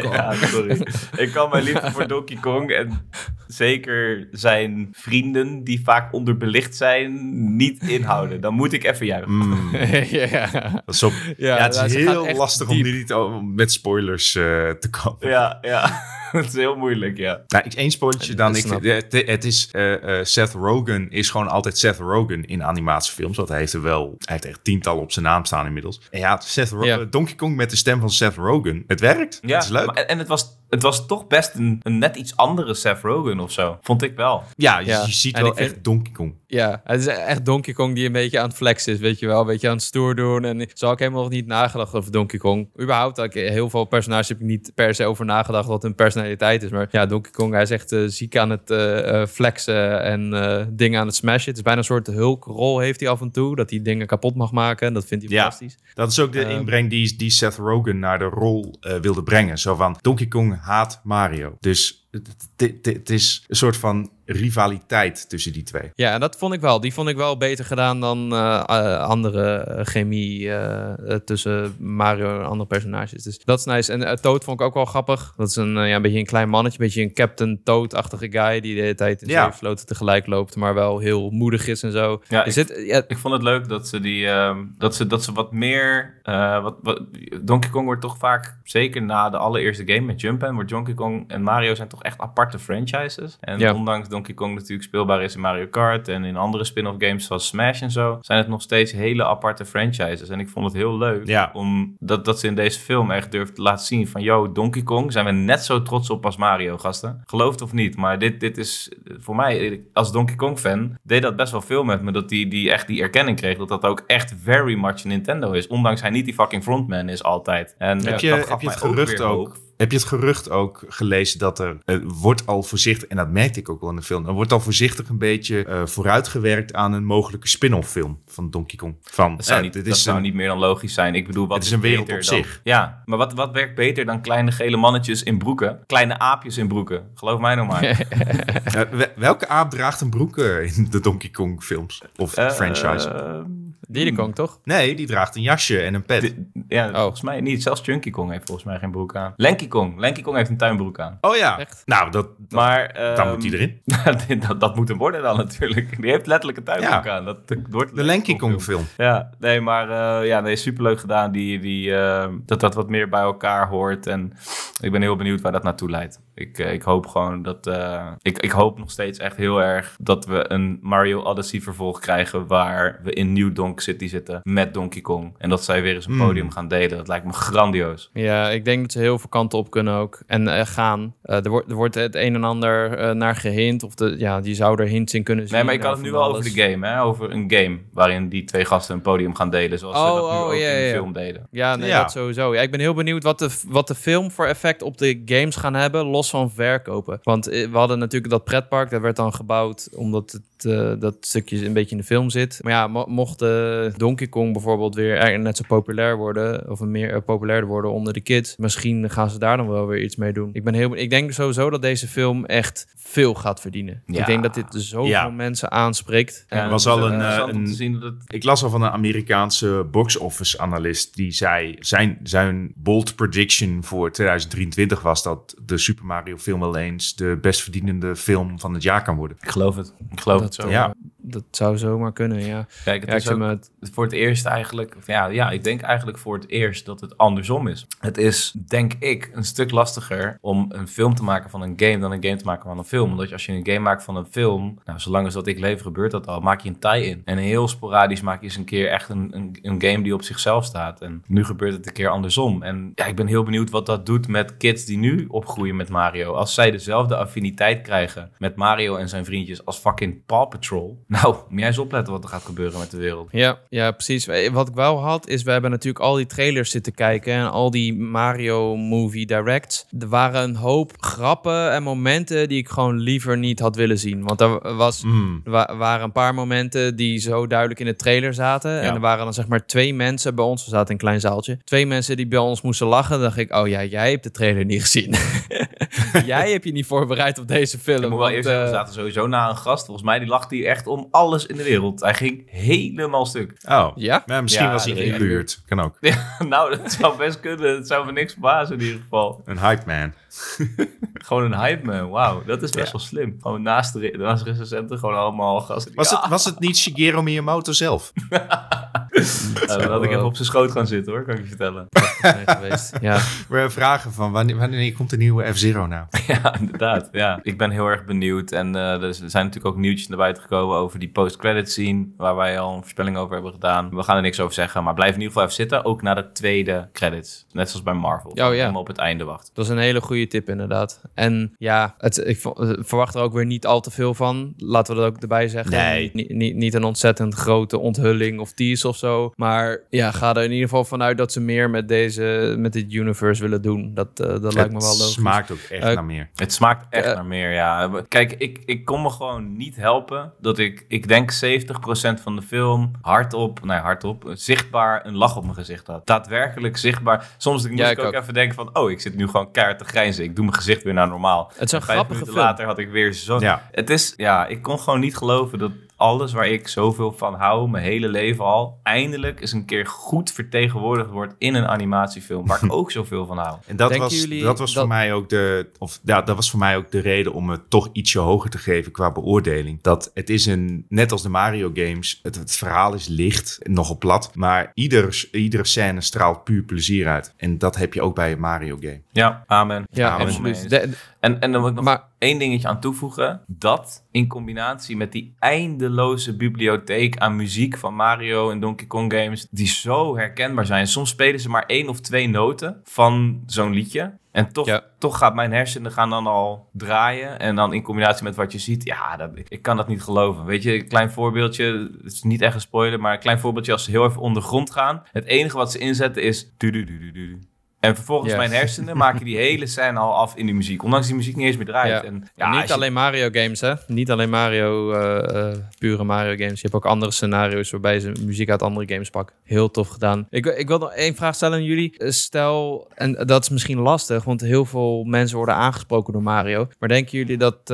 Ja, sorry. ik kan mijn liefde voor Donkey Kong en zeker zijn vrienden die vaak onderbelicht zijn, niet inhouden. Dan moet ik even juichen. Mm, ja. dat is op, ja, het is heel lastig om diep. niet met spoilers eh, te komen. Ja, ja. Het is heel moeilijk, ja. Nou, ik één spoilertje dan. Ik, het, het is, eh, eh, Seth Rogen is gewoon altijd Seth Rogen in animatiefilms. Want hij heeft er wel, hij heeft echt tientallen op zijn naam staan inmiddels. En ja, Seth Ro- Ja. eh, Donkey Kong met de stem van Seth Rogen. Het werkt. Ja, het is leuk. maar- en het was, het was toch best een, een net iets andere Seth Rogen of zo. Vond ik wel. ja, je, Ja. je ziet En wel vind- echt Donkey Kong. Ja, het is echt Donkey Kong die een beetje aan het flexen is, weet je wel. Een beetje aan het stoer doen. En zo had ik helemaal nog niet nagedacht over Donkey Kong. Überhaupt, had ik, heel veel personages heb ik niet per se over nagedacht wat hun personaliteit is. Maar ja, Donkey Kong, hij is echt eh, ziek aan het eh, eh, flexen en eh, dingen aan het smashen. Het is bijna een soort hulkrol heeft hij af en toe, dat hij dingen kapot mag maken. En dat vindt hij Ja. fantastisch. Dat is ook de Ehm. inbreng die, die Seth Rogen naar de rol wilde brengen. Zo van, Donkey Kong haat Mario. Dus het- het het- het is een soort van rivaliteit tussen die twee. Ja, en dat vond ik wel. Die vond ik wel beter gedaan dan eh, eh, andere chemie eh, tussen Mario en andere personages. Dus dat is nice. En uh, Toad vond ik ook wel grappig. Dat is een, ja, een beetje een klein mannetje, een beetje een Captain Toad-achtige guy die de hele tijd in Ja. sloten tegelijk loopt, maar wel heel moedig is en zo. Ja, is ik- dit, ja, Ik vond het leuk dat ze die ehm, dat ze dat ze wat meer eh, wat, wat Donkey Kong wordt toch vaak zeker na de allereerste game met Jumpman wordt Donkey Kong en Mario zijn toch echt aparte franchises. En Ja. ondanks Donkey Kong natuurlijk speelbaar is in Mario Kart en in andere spin-off games zoals Smash en zo, zijn het nog steeds hele aparte franchises. En ik vond het heel leuk Ja. om dat, dat ze in deze film echt durft te laten zien van yo, Donkey Kong zijn we net zo trots op als Mario gasten. Geloof het of niet, maar dit, dit is voor mij als Donkey Kong fan deed dat best wel veel met me dat die, die echt die erkenning kreeg dat dat ook echt very much Nintendo is. Ondanks hij niet die fucking frontman is altijd. En Heb je, dat heb gaf je het gerucht weer ook? Heb je het gerucht ook gelezen dat er eh, wordt al voorzichtig, en dat merkte ik ook wel in de film, er wordt al voorzichtig een beetje eh, vooruitgewerkt aan een mogelijke spin-off film van Donkey Kong. Van, Dat zou, eh, niet, dit dat is zou een- niet meer dan logisch zijn. Ik bedoel, wat Het is een wereld op dan- zich. Ja, maar wat, wat werkt beter dan kleine gele mannetjes in broeken? Kleine aapjes in broeken. Geloof mij nou maar. We- welke aap draagt een broek in de Donkey Kong films? Of franchise? Diddy Kong, toch? nee, die draagt een jasje en een pet. ja, Oh. volgens mij niet. Zelfs Chunky Kong heeft volgens mij geen broek aan. Lanky Kong. Lanky Kong heeft een tuinbroek aan. oh ja, Echt? nou, dat, dat, Maar, dan ehm, moet hij erin. dat, dat moet hem worden dan natuurlijk. Die heeft letterlijk een tuinbroek Ja. aan. Dat, dat wordt De Lanky Kong film. Ja, nee, maar eh, ja, nee, superleuk gedaan. Die, die, eh, dat dat wat meer bij elkaar hoort. En ik ben heel benieuwd waar dat naartoe leidt. Ik, eh, ik hoop gewoon dat... eh, ik, ik hoop nog steeds echt heel erg dat we een Mario Odyssey vervolg krijgen... waar we in New Donk City zitten met Donkey Kong. En dat zij weer eens een Hmm. podium gaan delen. Dat lijkt me grandioos. Ja, ik denk dat ze heel veel kanten op kunnen ook. En eh, gaan. Eh, er, wordt, er wordt het een en ander eh, naar gehint. Of de, ja, die zou er hints in kunnen zien. Nee, maar ik had het nu wel over de game, hè? Over een game waarin die twee gasten een podium gaan delen. Zoals ze Oh, dat nu oh, ook ja, in de ja. film deden. Ja, nee, Ja. dat sowieso. Ja, ik ben heel benieuwd wat de, wat de film voor effect op de games gaan hebben, los van verkopen. Want eh, we hadden natuurlijk dat pretpark, dat werd dan gebouwd omdat het, eh, dat stukje een beetje in de film zit. Maar ja, mo- mocht eh, Donkey Kong bijvoorbeeld weer er- net zo populair worden, of een meer populairder worden onder de kids, misschien gaan ze daar dan wel weer iets mee doen. Ik, ben heel, ik denk sowieso dat deze film echt veel gaat verdienen. Ja. Ik denk dat dit zoveel Ja. mensen aanspreekt. Ja, Er was al een, een- te zien dat het Ik las al van een Amerikaanse box-office analist die zei, zijn, zijn bold prediction voor 2023 was dat de Super Mario film wel eens de best verdienende film van het jaar kan worden. Ik geloof het. Ik geloof Dat, het zo. Ja. Dat zou zomaar kunnen, ja. Kijk, het Ja, is ook het- voor het eerst eigenlijk... Ja, ja, ik denk eigenlijk voor het eerst dat het andersom is. Het is, denk ik, een stuk lastiger om een film te maken van een game... dan een game te maken van een film. Omdat je, als je een game maakt van een film... Nou, zolang als dat ik leef gebeurt dat al. Maak je een tie-in. En heel sporadisch maak je eens een keer echt een, een, een game die op zichzelf staat. En nu gebeurt het een keer andersom. En ja, ik ben heel benieuwd wat dat doet met kids die nu opgroeien met Mario. Als zij dezelfde affiniteit krijgen met Mario en zijn vriendjes als fucking Paw Patrol. Nou, moet jij eens opletten wat er gaat gebeuren met de wereld. Ja, ja, precies. Eh, Wat ik wel had, is we hebben natuurlijk al die trailers zitten kijken en al die Mario Movie Directs. Er waren een hoop grappen en momenten die ik gewoon liever niet had willen zien. Want er was, Mm. er wa- waren een paar momenten die zo duidelijk in de trailer zaten. En er waren dan zeg maar twee mensen bij ons, we zaten in een klein zaaltje, twee mensen die bij ons moesten lachen. Dan dacht ik, oh ja, jij hebt de trailer niet gezien. jij hebt je niet voorbereid op deze film. Ik moet wel want, eerst zeggen, we eh, zaten sowieso na een gast. Volgens mij die lachte hier echt om alles in de wereld. Hij ging helemaal stuk. Oh, Ja? Misschien Ja, was hij dat- ingehuurd. Kan ook. nou, dat zou best kunnen. Het zou me niks verbazen in ieder geval. Een hype man. Gewoon een hype man. Wauw, dat is best Ja. wel slim. Gewoon naast de, re- naast de recensenten gewoon allemaal gasten. Was, Ja, het, was het niet Shigeru Miyamoto zelf? dan had ik even op zijn schoot gaan zitten hoor, kan ik je vertellen. nee, geweest. Ja. We vragen van wanneer, wanneer komt de nieuwe F-Zero nou? Ja, inderdaad. Ja. Ik ben heel erg benieuwd. En eh, er zijn natuurlijk ook nieuwtjes naar buiten gekomen over die post-credit scene. Waar wij al een voorspelling over hebben gedaan. We gaan er niks over zeggen. Maar blijf in ieder geval even zitten. Ook na de tweede credits. Net zoals bij Marvel. Oh, ja. Helemaal op het einde wachten. Dat is een hele goede tip, inderdaad. En ja, het, ik eh, verwacht er ook weer niet al te veel van. Laten we dat ook erbij zeggen. Nee. Niet, niet, niet een ontzettend grote onthulling of tease of zo. Maar ja, ga er in ieder geval vanuit dat ze meer met, deze, met dit universe willen doen. Dat, eh, dat lijkt me wel het logisch. smaakt ook echt Eh, naar meer. Het smaakt echt Eh. naar meer, ja. Kijk, ik, ik kon me gewoon niet helpen dat ik, ik denk 70% van de film hardop, nee hardop, zichtbaar een lach op mijn gezicht had. Daadwerkelijk zichtbaar. Soms moest Ja, ik ik ook, ook. even denken van, oh, ik zit nu gewoon keihard te grijnzen. Ik doe mijn gezicht weer naar normaal. Het is een grappige minuten film. later had ik weer zo... Ja. Het is, ja, ik kon gewoon niet geloven dat alles waar ik zoveel van hou, mijn hele leven al, eindelijk eens een keer goed vertegenwoordigd wordt in een animatiefilm, waar ik ook zoveel van hou. En dat Denken was, jullie dat was voor mij ook de. Of ja, dat was voor mij ook de reden om het toch ietsje hoger te geven qua beoordeling. Dat het is een. Net als de Mario games. Het, het verhaal is licht, nogal plat. Maar ieder, iedere scène straalt puur plezier uit. En dat heb je ook bij een Mario game. Ja, amen. Ja, Amen. absoluut. De- En, en dan wil ik nog Maar- één dingetje aan toevoegen. Dat in combinatie met die eindeloze bibliotheek aan muziek van Mario en Donkey Kong games, die zo herkenbaar zijn. Soms spelen ze maar één of twee noten van zo'n liedje. En toch, Ja. toch gaat mijn hersenen gaan dan al draaien. En dan in combinatie met wat je ziet, ja, dat, ik kan dat niet geloven. Weet je, een klein voorbeeldje, het is niet echt een spoiler, maar een klein voorbeeldje als ze heel even ondergrond gaan. Het enige wat ze inzetten is... du-du-du-du-du. En vervolgens mijn hersenen maken die hele scène al af in die muziek. Ondanks die muziek niet eens meer draait. Ja. En, Ja, niet je- alleen Mario games, hè? Niet alleen Mario, eh, eh, pure Mario games. Je hebt ook andere scenario's waarbij ze muziek uit andere games pakken. Heel tof gedaan. Ik, ik wil nog één vraag stellen aan jullie. Eh, Stel, en dat is misschien lastig, want heel veel mensen worden aangesproken door Mario. Maar denken jullie dat,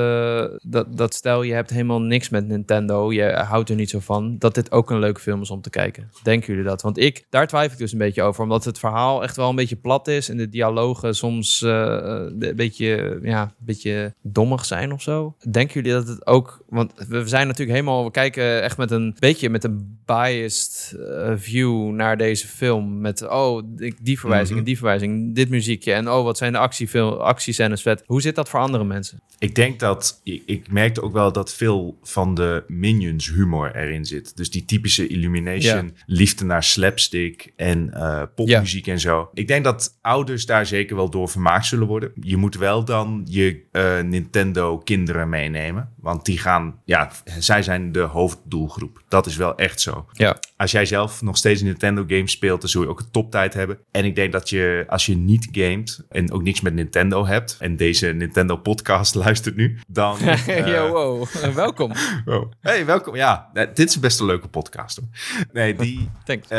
dat, dat stel je hebt helemaal niks met Nintendo, je houdt er niet zo van, dat dit ook een leuke film is om te kijken? Denken jullie dat? Want ik, daar twijfel ik dus een beetje over, omdat het verhaal echt wel een beetje plat is en de dialogen soms eh, een beetje, ja, een beetje dommig zijn of zo. Denken jullie dat het ook, want we zijn natuurlijk helemaal, we kijken echt met een beetje met een biased eh, view naar deze film. Met, oh, die verwijzing Mhm. en die verwijzing, dit muziekje en oh, wat zijn de actiefil- actiescènes vet. Hoe zit dat voor andere mensen? Ik denk dat, ik, ik merkte ook wel dat veel van de Minions humor erin zit. Dus die typische Illumination, liefde naar slapstick en eh, popmuziek en zo. Ik denk dat ouders daar zeker wel door vermaakt zullen worden. Je moet wel dan je eh, Nintendo kinderen meenemen. Want die gaan, ja, zij zijn de hoofddoelgroep. Dat is wel echt zo. Ja. Als jij zelf nog steeds een Nintendo game speelt, dan zul je ook een toptijd hebben. En ik denk dat je, als je niet gamet en ook niks met Nintendo hebt, en deze Nintendo podcast luistert nu, dan... eh, Yo, wow. Welkom. Hey, welkom. Ja, eh, dit is best een leuke podcast hoor. Nee, die,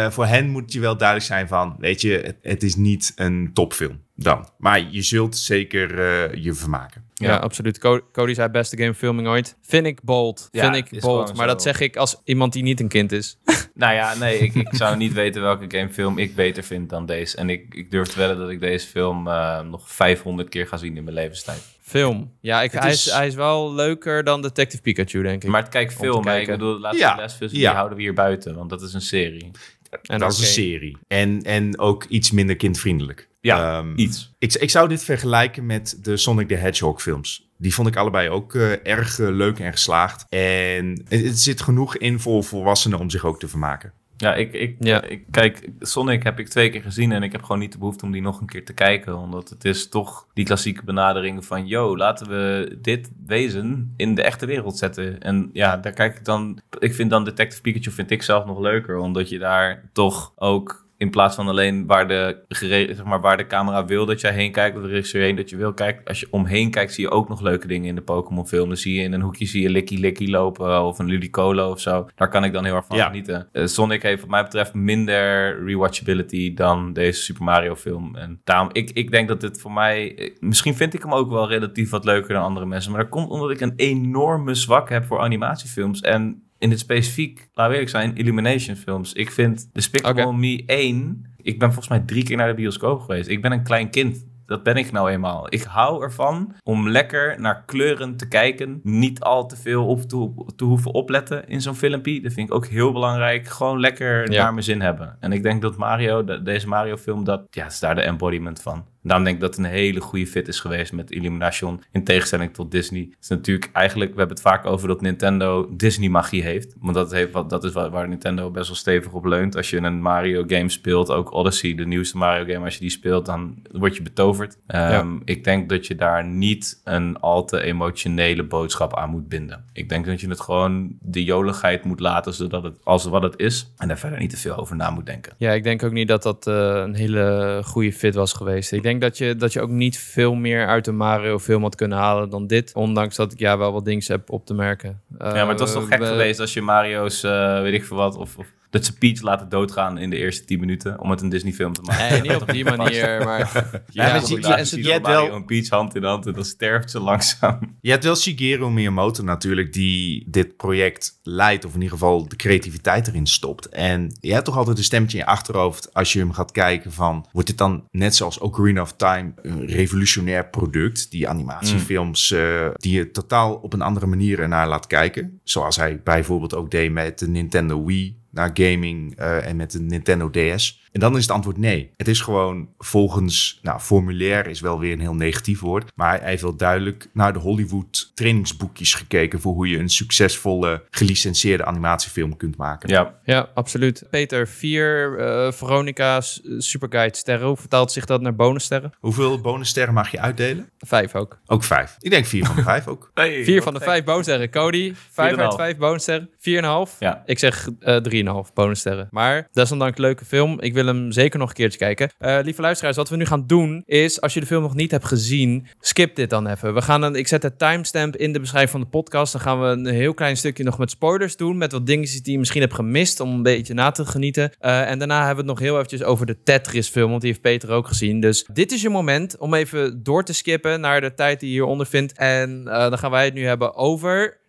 voor hen moet je wel duidelijk zijn van, weet je, het, het is niet een topfilm dan. Maar je zult zeker eh, je vermaken. Ja, Ja. absoluut. Co- Cody zei beste game filming ooit. Vind ik bold. Ja, Vind ik bold. Maar zo. dat zeg ik als iemand die niet een kind is. Nou ja, nee, ik, ik zou niet weten welke gamefilm ik beter vind dan deze. En ik, ik durf te wedden dat ik deze film eh, nog 500 keer ga zien in mijn levenstijd. Film. Ja, ik, hij, is, is- hij is wel leuker dan Detective Pikachu, denk ik. Maar het kijk film, ik bedoel, laatste Ja, lesfilms, ja. die houden we hier buiten, want dat is een serie. En dat is een serie. En, en ook iets minder kindvriendelijk. Ja, Ehm, iets. Ik, ik zou dit vergelijken met de Sonic the Hedgehog films. Die vond ik allebei ook eh, erg eh, leuk en geslaagd. En het, het zit genoeg in voor volwassenen om zich ook te vermaken. Ja, ik, ik, Ja. ik, kijk, Sonic heb ik twee keer gezien en ik heb gewoon niet de behoefte om die nog een keer te kijken. Omdat het is toch die klassieke benadering van, yo, laten we dit wezen in de echte wereld zetten. En ja, daar kijk ik dan, ik vind dan Detective Pikachu vind ik zelf nog leuker, omdat je daar toch ook in plaats van alleen waar de, zeg maar, waar de camera wil dat jij heen kijkt, of de regisseur heen dat je wil kijken. Als je omheen kijkt, zie je ook nog leuke dingen in de Pokémon film. Dan zie je in een hoekje zie je Licky Licky lopen of een Ludicolo of zo. Daar kan ik dan heel erg van Ja. genieten. Eh, Sonic heeft wat mij betreft minder rewatchability dan deze Super Mario film. En daarom, ik, ik denk dat dit voor mij... eh, Misschien vind ik hem ook wel relatief wat leuker dan andere mensen. Maar dat komt omdat ik een enorme zwak heb voor animatiefilms. En in het specifiek, laten we eerlijk zijn, Illumination films. Ik vind Despicable Oké. Me 1... Ik ben volgens mij drie keer naar de bioscoop geweest. Ik ben een klein kind. Dat ben ik nou eenmaal. Ik hou ervan om lekker naar kleuren te kijken. Niet al te veel op te, te hoeven opletten in zo'n filmpje. Dat vind ik ook heel belangrijk. Gewoon lekker Ja. naar mijn zin hebben. En ik denk dat Mario, de- deze Mario film, dat ja, is daar de embodiment van. Daarom denk ik dat het een hele goede fit is geweest met Illumination. In tegenstelling tot Disney. Het is natuurlijk eigenlijk, we hebben het vaak over dat Nintendo Disney magie heeft. Want dat, heeft wat, dat is waar, waar Nintendo best wel stevig op leunt. Als je een Mario game speelt, ook Odyssey, de nieuwste Mario game. Als je die speelt, dan word je betoverd. Ehm, Ik denk dat je daar niet een al te emotionele boodschap aan moet binden. Ik denk dat je het gewoon de joligheid moet laten, zodat het als wat het is. En daar verder niet te veel over na moet denken. Ja, ik denk ook niet dat dat eh, een hele goede fit was geweest. Ik denk dat je, dat je ook niet veel meer uit de Mario-film had kunnen halen dan dit. Ondanks dat ik ja wel wat dingen heb op te merken. Ja, maar het was toch gek we- geweest als je Mario's, eh, weet ik veel wat, of, of dat ze Peach laten doodgaan in de eerste 10 minuten om het een Disney-film te maken. Nee, niet op die manier, maar... Ja, maar maar je- je, je- hebt wel- en Peach hand in hand en dan sterft ze langzaam. Je hebt wel Shigeru Miyamoto natuurlijk, die dit project leidt, of in ieder geval de creativiteit erin stopt. En je hebt toch altijd een stemmetje in je achterhoofd als je hem gaat kijken van, wordt dit dan net zoals Ocarina of Time een revolutionair product, die animatiefilms, eh, die je totaal op een andere manier ernaar laat kijken. Zoals hij bijvoorbeeld ook deed met de Nintendo Wii naar gaming eh, en met de Nintendo DS. En dan is het antwoord nee. Het is gewoon volgens, nou, formulair is wel weer een heel negatief woord. Maar hij heeft wel duidelijk naar de Hollywood trainingsboekjes gekeken voor hoe je een succesvolle gelicenseerde animatiefilm kunt maken. Ja, Ja, absoluut. Peter, vier eh Veronica's eh, Superguide sterren. Hoe vertaalt zich dat naar bonussterren? Hoeveel bonussterren mag je uitdelen? Vijf ook. Ook vijf. Ik denk vier van de vijf ook. Hey, Vier van de vijf bonussterren. Cody, vijf uit 4,5. vijf bonussterren. Vier en een half. Ja. Ik zeg eh drieënhalf bonussterren. Maar desondanks leuke film. Ik wil hem zeker nog een keertje kijken. Eh, lieve luisteraars, wat we nu gaan doen is... als je de film nog niet hebt gezien, skip dit dan even. We gaan een, ik zet de timestamp in de beschrijving van de podcast. Dan gaan we een heel klein stukje nog met spoilers doen. Met wat dingetjes die je misschien hebt gemist om een beetje na te genieten. Eh, en daarna hebben we het nog heel eventjes over de Tetris film. Want die heeft Peter ook gezien. Dus dit is je moment om even door te skippen naar de tijd die je hieronder vindt. En eh, dan gaan wij het nu hebben over...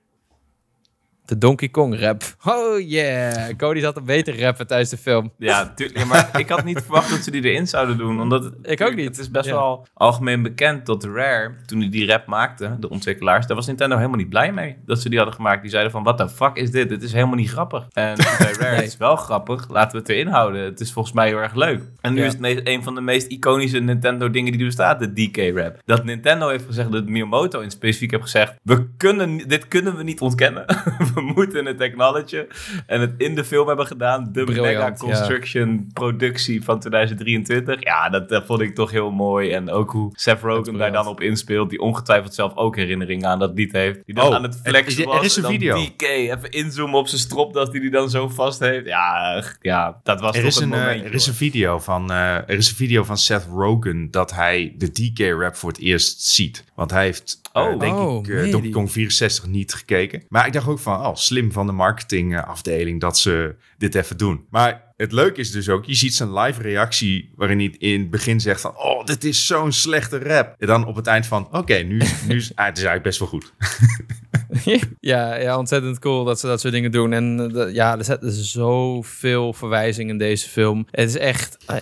De Donkey Kong rap. Oh yeah. Cody zat een beter rappen tijdens de film. Ja, tuurlijk. Ja, maar ik had niet verwacht dat ze die erin zouden doen. Omdat het, Ik ook niet. Het is best Ja. wel algemeen bekend dat Rare, toen die die rap maakte, de ontwikkelaars, daar was Nintendo helemaal niet blij mee dat ze die hadden gemaakt. Die zeiden van, what the fuck is dit? Dit is helemaal niet grappig. En zei Rare, Nee. het is wel grappig, laten we het erin houden. Het is volgens mij heel erg leuk. En nu Ja. is het een van de meest iconische Nintendo dingen die er bestaat, de DK-rap. Dat Nintendo heeft gezegd, dat Miyamoto in specifiek heeft gezegd, we kunnen, dit kunnen we niet ontkennen. we moeten het acknowledgen. En het in de film hebben gedaan. De Briljant, mega ja. construction productie van 2023. Ja, dat, dat vond ik toch heel mooi. En ook hoe Seth Rogen daar dan op inspeelt. Die ongetwijfeld zelf ook herinneringen aan dat lied heeft. Die dan Oh, aan het er- flexen er was. is een video. DK, even inzoomen op zijn stropdas die hij dan zo vast heeft. Ja, ja dat was Er toch is, een een, eh, momentje. er, is een video van, eh, er is een video van Seth Rogen dat hij de DK-rap voor het eerst ziet. Want hij heeft, eh, Oh. denk Oh, ik, meen Donkey? Kong 64 niet gekeken. Maar ik dacht ook van, oh, slim van de marketingafdeling dat ze dit even doen. Maar het leuke is dus ook, je ziet zijn live reactie waarin hij in het begin zegt van, oh, dit is zo'n slechte rap. En dan op het eind van, oké, nu, nu is ah, het is eigenlijk best wel goed. ja, ja, ontzettend cool dat ze dat soort dingen doen. En uh, de- ja, er zitten zoveel verwijzingen in deze film. Het is echt, eh,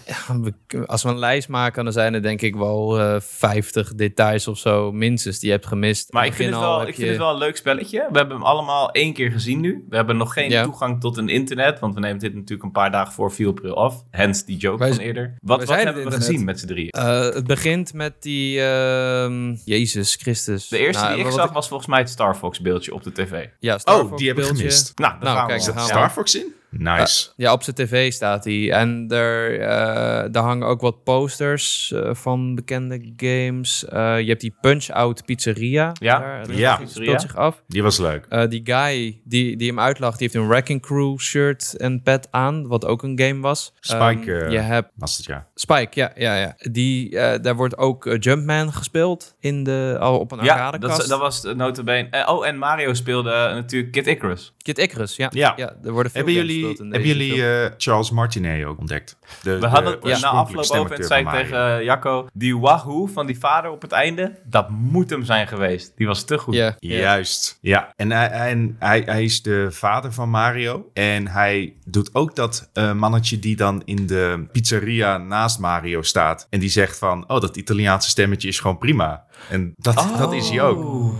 als we een lijst maken, dan zijn er denk ik wel eh 50 details of zo minstens die je hebt gemist. Maar ik vind, het wel, ik vind je- het wel een leuk spelletje. We hebben hem allemaal één keer gezien nu. We hebben nog geen Ja. toegang tot een internet, want we nemen dit natuurlijk een paar dagen voor 4 april af. Hence die joke Wij- van eerder. Wat, hebben we gezien met z'n drieën? Eh, het begint met die ehm, Jezus Christus. De eerste Nou, die ik zag was volgens mij het Star Fox beeldje op de tv. Ja, Star Oh, Fox die heb ik gemist. Nou, dan Nou, gaan kijk, we gaan Star. Fox in? Nice. Ja, op zijn tv staat hij. En er, eh, daar hangen ook wat posters eh, van bekende games. Eh, je hebt die Punch-Out Pizzeria. Ja, daar, Pizzeria. speelt zich af. Die was leuk. Die guy die, die hem uitlacht, die heeft een Wrecking Crew shirt en pet aan, wat ook een game was. Spike, Ehm, eh, je hebt Was het ja. Spike, ja, ja, ja. Die, daar wordt ook Jumpman gespeeld in de, al op een Ja, arcadekast. dat, dat was notabene. Oh, en Mario speelde natuurlijk Kid Icarus. Kid Icarus, ja. Ja. ja. er worden veel Hebben games jullie, hebben jullie eh, Charles Martinet ook ontdekt? De, We hadden het de na afloop over en zei tegen eh, Jacco, die wahoo van die vader op het einde, dat moet hem zijn geweest. Die was te goed. Ja, ja. Juist, ja. En, hij, en hij, hij is de vader van Mario. En hij doet ook dat eh, mannetje die dan in de pizzeria naast Mario staat. En die zegt van, oh, dat Italiaanse stemmetje is gewoon prima. En dat, dat is hij ook.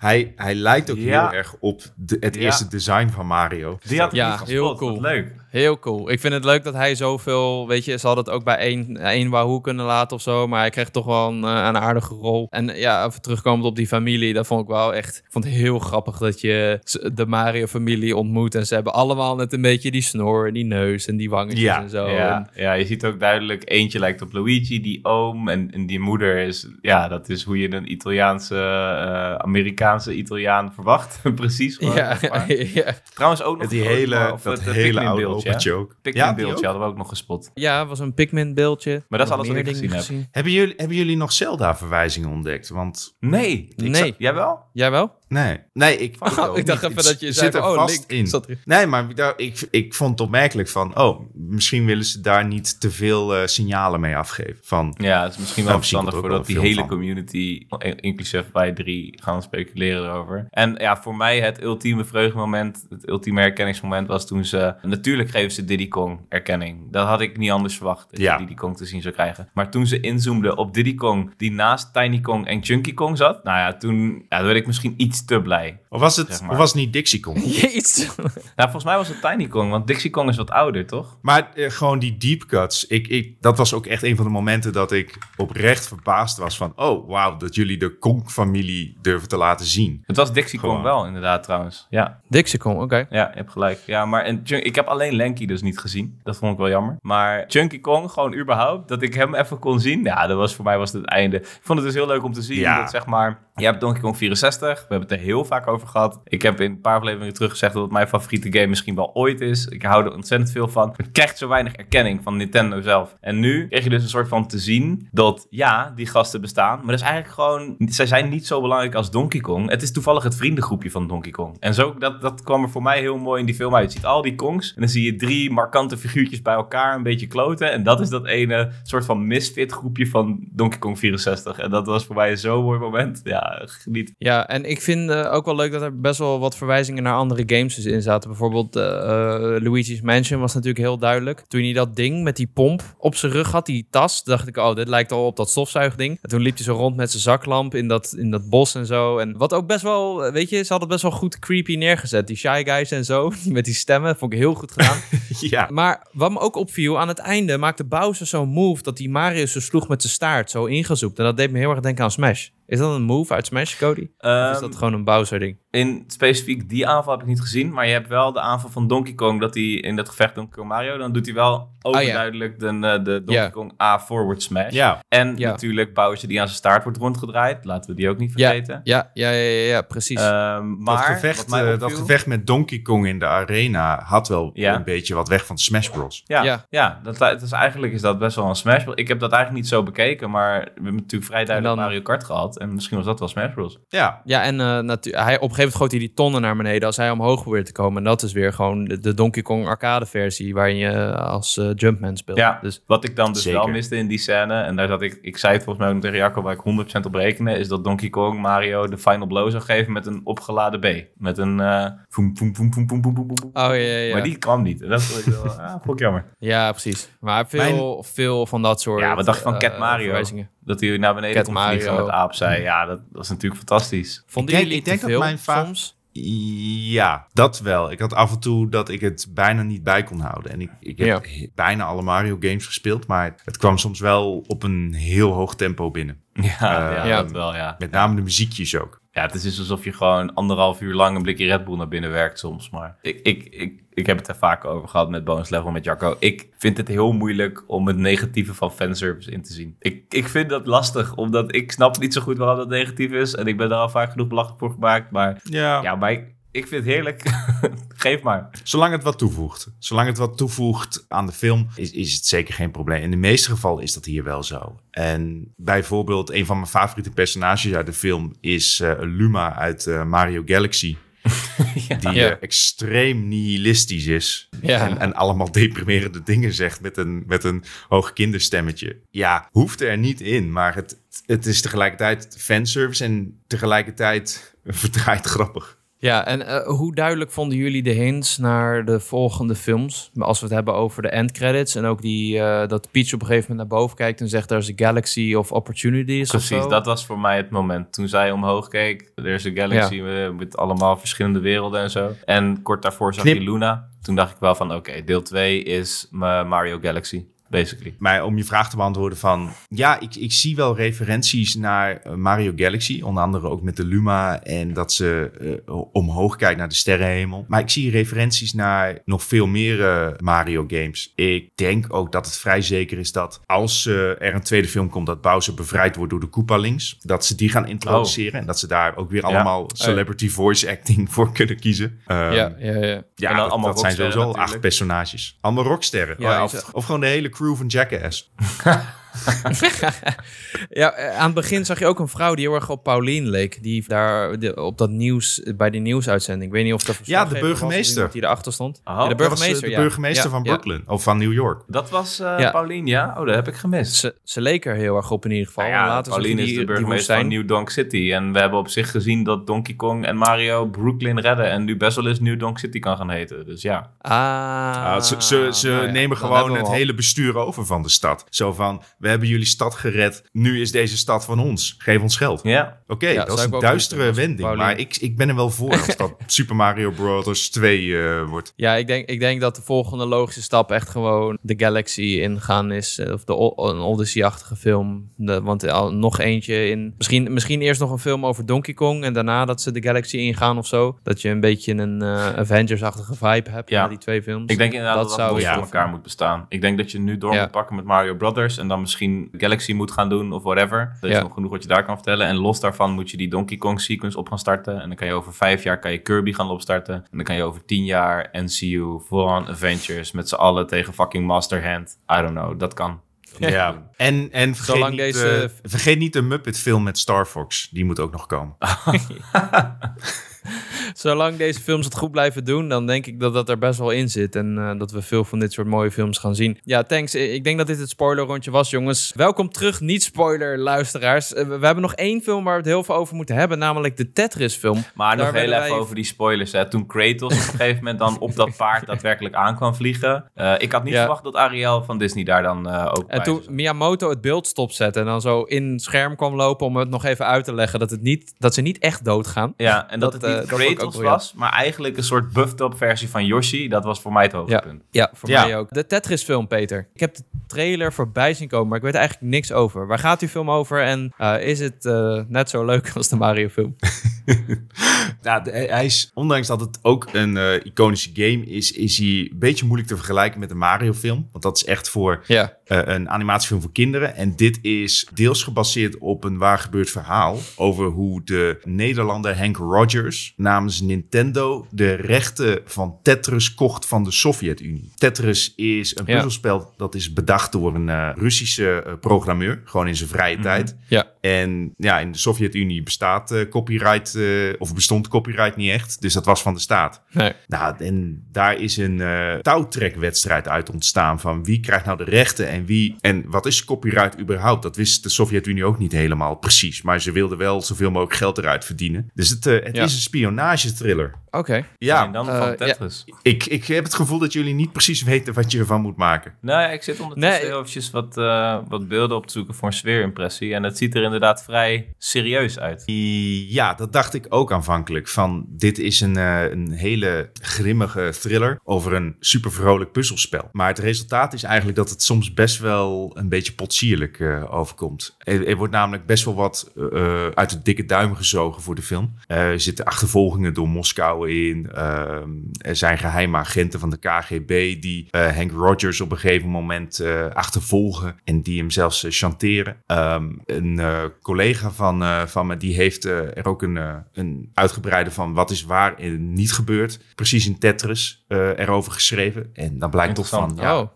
Hij, hij lijkt ook Ja. heel erg op de, het Ja. eerste design van Mario. Die had ik Ja, niet heel cool. Leuk. Heel cool. Ik vind het leuk dat hij zoveel, weet je, ze hadden het ook bij één, één Wahoo kunnen laten of zo, maar hij kreeg toch wel een, eh, een aardige rol. En ja, even terugkomend op die familie, dat vond ik wel echt, ik vond het heel grappig dat je de Mario-familie ontmoet en ze hebben allemaal net een beetje die snor en die neus en die wangetjes Ja, en zo. Ja, En- ja, je ziet ook duidelijk, eentje lijkt op Luigi, die oom. En, en die moeder is, ja, dat is hoe je een Italiaanse, eh, Amerikaanse Italiaan verwacht. Precies. gewoon, ja, ja. Trouwens ook nog Die hele, dat het, hele oude beeldje, opaatje ook. Pikmin beeldje ook? hadden we ook nog gespot. ja, het was een Pikmin-beeldje. Maar dat is alles wat ik gezien heb. Hebben jullie, hebben jullie nog Zelda-verwijzingen ontdekt? Want Nee. Ik Nee. zag- jij wel? Jij wel? Nee, nee ik, ik dacht niet. even dat je zit zei er oh, vast Link in. zat er- Nee, maar ik, ik, ik vond het opmerkelijk van... oh, misschien willen ze daar niet te veel eh, signalen mee afgeven. Van, Ja, het is misschien wel Nou, verstandig er voordat die hele community, in- inclusief wij drie, gaan speculeren erover. En ja, voor mij het ultieme vreugdemoment, het ultieme herkenningsmoment was toen ze... Natuurlijk geven ze Diddy Kong erkenning. Dat had ik niet anders verwacht, dat Ja. je Diddy Kong te zien zou krijgen. Maar toen ze inzoomden op Diddy Kong, die naast Tiny Kong en Chunky Kong zat... Nou ja, toen ja, toen werd ik misschien iets te blij. of was het, Zeg maar. of was het niet Dixie Kong? Jeets. Nou, volgens mij was het Tiny Kong, want Dixie Kong is wat ouder, toch? Maar eh, gewoon die deep cuts. Ik, ik, dat was ook echt een van de momenten dat ik oprecht verbaasd was van... oh, wauw, dat jullie de Kong-familie durven te laten zien. Het was Dixie Kong wel, inderdaad, trouwens. Ja, Dixicon, oké. Ja, je hebt gelijk. Ja, maar en ik heb alleen Lanky dus niet gezien. Dat vond ik wel jammer. Maar Chunky Kong, gewoon überhaupt, dat ik hem even kon zien. Ja, dat was voor mij was het, het einde. Ik vond het dus heel leuk om te zien. Ja. Dat zeg maar, je hebt Donkey Kong 64. We hebben er heel vaak over gehad. Ik heb in een paar afleveringen terug gezegd dat het mijn favoriete game misschien wel ooit is. Ik hou er ontzettend veel van. Het krijgt zo weinig erkenning van Nintendo zelf. En nu kreeg je dus een soort van te zien dat ja, die gasten bestaan. Maar dat is eigenlijk gewoon, zij zijn niet zo belangrijk als Donkey Kong. Het is toevallig het vriendengroepje van Donkey Kong. En zo, dat, dat kwam er voor mij heel mooi in die film uit. Je ziet al die Kongs en dan zie je drie markante figuurtjes bij elkaar een beetje kloten. En dat is dat ene soort van misfit groepje van Donkey Kong 64. En dat was voor mij zo'n mooi moment. Ja, geniet. Ja, en ik vind ook wel leuk dat er best wel wat verwijzingen naar andere games dus in zaten. Bijvoorbeeld eh, Luigi's Mansion was natuurlijk heel duidelijk. Toen hij dat ding met die pomp op zijn rug had, die tas, dacht ik, oh, dit lijkt al op dat stofzuigding. En toen liep hij zo rond met zijn zaklamp in dat, in dat bos en zo. En wat ook best wel, weet je, ze hadden het best wel goed creepy neergezet. Die Shy Guys en zo, die met die stemmen, vond ik heel goed gedaan. ja, Maar wat me ook opviel, aan het einde maakte Bowser zo'n move dat die Mario zo sloeg met zijn staart, zo ingezoomd. En dat deed me heel erg denken aan Smash. Is dat een move uit Smash, Cody? Of is Ehm, dat gewoon een Bowser-ding? In specifiek die aanval heb ik niet gezien. Maar je hebt wel de aanval van Donkey Kong. Dat hij in dat gevecht Donkey Kong Mario. Dan doet hij wel overduidelijk de, eh, de Donkey. Kong A forward smash. ja. En Ja. natuurlijk Bowser die aan zijn staart wordt rondgedraaid. Laten we die ook niet vergeten. ja, ja, ja, ja, ja, precies. Ehm, maar dat, gevecht, eh, dat gevecht met Donkey Kong in de arena had wel Ja. een beetje wat weg van Smash Bros. Ja, Ja. ja. dat, het is eigenlijk is dat best wel een smash. Ik heb dat eigenlijk niet zo bekeken, maar we hebben natuurlijk vrij duidelijk dan- Mario Kart gehad. En misschien was dat wel Smash Bros. Ja, Ja, en eh, natu- hij, op gegeven moment gooit hij die tonnen naar beneden als hij omhoog probeert te komen. En dat is weer gewoon de, de Donkey Kong arcade versie waarin je als eh, Jumpman speelt. Ja, Dus wat ik dan dus Zeker. wel miste in die scène, en daar zat ik, ik zei het volgens mij ook tegen Jacco, waar ik 100% op rekenen, is dat Donkey Kong Mario de final blow zou geven met een opgeladen B. Met een eh voem, voem, voem, voem, voem, voem, voem, voem. Oh ja, ja, ja. Maar die kwam niet. En dat vond ik wel, ah, vond ik jammer. Ja, precies. Maar veel, veel van dat soort Ja, wat dacht je van eh, Cat Mario? Dat hij naar beneden Cat kon vliegen Mario. met aap zei. Ja, dat was natuurlijk fantastisch. Vonden denk- jullie ik denk dat veel mijn soms? Ja, dat wel. Ik had af en toe dat ik het bijna niet bij kon houden. En ik, ik heb Ja. bijna alle Mario games gespeeld, maar het kwam soms wel op een heel hoog tempo binnen. Ja, ja, ja. dat wel, ja. Met name de muziekjes ook. Ja, het is dus alsof je gewoon anderhalf uur lang een blikje Red Bull naar binnen werkt soms. Maar ik, ik, ik, ik heb het er vaak over gehad met Bonus Level met Jacco. Ik vind het heel moeilijk om het negatieve van fanservice in te zien. Ik, ik vind dat lastig, omdat ik snap niet zo goed waarom dat negatief is. En ik ben daar al vaak genoeg belachelijk voor gemaakt. Maar Ja. ja, maar ik, ik vind het heerlijk. Geef maar. Zolang het wat toevoegt. Zolang het wat toevoegt aan de film, is, is het zeker geen probleem. In de meeste gevallen is dat hier wel zo. En bijvoorbeeld, een van mijn favoriete personages uit de film is eh, Luma uit eh, Mario Galaxy. Die Ja. eh, extreem nihilistisch is. Ja. En, en allemaal deprimerende dingen zegt met een, met een hoog kinderstemmetje. Ja, hoeft er niet in. Maar het, het is tegelijkertijd fanservice en tegelijkertijd verdraaid grappig. Ja, en eh, hoe duidelijk vonden jullie de hints naar de volgende films? Als we het hebben over de end credits en ook die, eh, dat Peach op een gegeven moment naar boven kijkt en zegt daar is a galaxy of opportunities of Precies, dat was voor mij het moment. Toen zij omhoog keek, er is een galaxy met, met allemaal verschillende werelden en zo. En kort daarvoor zag Knip. je Luna. Toen dacht ik wel van, oké, deel 2 is Ma- Mario Galaxy, basically. Maar om je vraag te beantwoorden van... Ja, ik, ik zie wel referenties naar eh, Mario Galaxy. Onder andere ook met de Luma. En dat ze eh, omhoog kijkt naar de sterrenhemel. Maar ik zie referenties naar nog veel meer eh, Mario games. Ik denk ook dat het vrij zeker is dat als er een tweede film komt... dat Bowser bevrijd wordt door de Koopalings. Dat ze die gaan introduceren. En dat ze daar ook weer Ja. allemaal celebrity voice acting voor kunnen kiezen. Ehm, ja, ja, ja. Dat, allemaal dat zijn sowieso al acht personages. Allemaal rocksterren. Ja, is- of, of gewoon de hele crew van Jackass. Ja, eh, aan het begin zag je ook een vrouw die heel erg op Paulien leek. Die daar de- op dat nieuws, bij die nieuwsuitzending. Ik weet niet of dat Ja, de burgemeester. die erachter stond. Oh, ja, de was, eh, burgemeester, de ja. burgemeester Ja, van ja. Brooklyn. Of van New York. Dat was eh Ja. Paulien, ja? Oh, dat heb ik gemist. Ze, ze leek er heel erg op in ieder geval. Nou ja, Later die, is de burgemeester van. New Donk City. En we hebben op zich gezien dat Donkey Kong en Mario Brooklyn redden. En nu best wel eens New Donk City kan gaan heten. Dus ja. Ah, Ah, ze ze, ze nou ja, nemen gewoon het hele bestuur over van de stad. Zo van, we hebben jullie stad gered. Nu is deze stad van ons. Geef ons geld. Ja, Oké, Ja, dat is een duistere doen, wending. Maar ik, ik ben er wel voor als dat Super Mario Bros. 2 eh, wordt. Ja, ik denk, ik denk dat de volgende logische stap echt gewoon de Galaxy ingaan is. eh, Of de een Odyssey-achtige film. De, want al nog eentje in... Misschien, misschien eerst nog een film over Donkey Kong. En daarna dat ze de Galaxy ingaan of zo. Dat je een beetje een eh, Avengers-achtige vibe hebt Ja. na die twee films. ik denk inderdaad dat dat, van elkaar moet bestaan. Ik denk dat je nu door Ja. moet pakken met Mario Brothers. En dan misschien Galaxy moet gaan doen of whatever. Er is Ja. nog genoeg wat je daar kan vertellen. En los daarvan moet je die Donkey Kong sequence op gaan starten. En dan kan je over vijf jaar kan je Kirby gaan opstarten. En dan kan je over tien jaar NCU, Full-on Avengers met z'n allen tegen fucking Master Hand. I don't know, dat kan. Ja. En, en vergeet, Zolang niet, deze- vergeet niet de Muppet film met Star Fox. Die moet ook nog komen. Zolang deze films het goed blijven doen, dan denk ik dat dat er best wel in zit. En eh, dat we veel van dit soort mooie films gaan zien. Ja, thanks. Ik denk dat dit het spoilerrondje was, jongens. Welkom terug, niet-spoiler luisteraars. Eh, we hebben nog één film waar we het heel veel over moeten hebben, namelijk de Tetris-film. Maar Daar nog heel even wij- over die spoilers. Hè. Toen Kratos op een gegeven moment dan op dat paard daadwerkelijk aan kwam vliegen. Eh, ik had niet Ja. verwacht dat Ariel van Disney daar dan ook bij En toen. Miyamoto het beeld stopzette en dan zo in scherm kwam lopen om het nog even uit te leggen dat, het niet, dat ze niet echt doodgaan. Ja, en dat, dat, het dat Kratos briljant. was, maar eigenlijk een soort buffed-up versie van Yoshi. Dat was voor mij het hoogtepunt. Ja, voor Ja. mij ook. De Tetris-film, Peter. Ik heb de trailer voorbij zien komen, maar ik weet eigenlijk niks over. Waar gaat die film over en eh, is het eh, net zo leuk als de Mario-film? nou, de- hij is, ondanks dat het ook een eh, iconische game is, is hij een beetje moeilijk te vergelijken met een Mario-film. Want dat is echt voor Ja. eh, een animatiefilm voor kinderen. En dit is deels gebaseerd op een waar gebeurd verhaal over hoe de Nederlander Hank Rogers namens Nintendo de rechten van Tetris kocht van de Sovjet-Unie. Tetris is een Ja. puzzelspel dat is bedacht door een eh, Russische eh, programmeur, gewoon in zijn vrije tijd. Ja. En ja, in de Sovjet-Unie bestaat eh, copyright, of bestond copyright niet echt. Dus dat was van de staat. Nee. Nou, en daar is een touwtrekwedstrijd uit ontstaan van wie krijgt nou de rechten en wie. En wat is copyright überhaupt? Dat wist de Sovjet-Unie ook niet helemaal precies. Maar ze wilden wel zoveel mogelijk geld eruit verdienen. Dus het, het Ja. is een spionagetriller. Oké. En Ja, dan eh, van ja. Tetris. ik, ik heb het gevoel dat jullie niet precies weten wat je ervan moet maken. Nou ja, ik zit ondertussen Nee. eventjes wat, eh, wat beelden op te zoeken voor een sfeerimpressie. En het ziet er inderdaad vrij serieus uit. Ja, dat dacht ik ook aanvankelijk. Van dit is een, eh, een hele grimmige thriller over een super vrolijk puzzelspel. Maar het resultaat is eigenlijk dat het soms best wel een beetje potsierlijk eh, overkomt. Er, er wordt namelijk best wel wat eh, uit de dikke duim gezogen voor de film. Eh, er zitten achtervolgingen door Moskou in. Ehm, er zijn geheime agenten van de KGB die eh, Hank Rogers op een gegeven moment eh, achtervolgen en die hem zelfs eh, chanteren. Ehm, een eh, collega van, eh, van me die heeft er ook een, een uitgebreide van wat is waar en niet gebeurd. Precies in Tetris eh, erover geschreven. En dan blijkt toch van ja, Oh.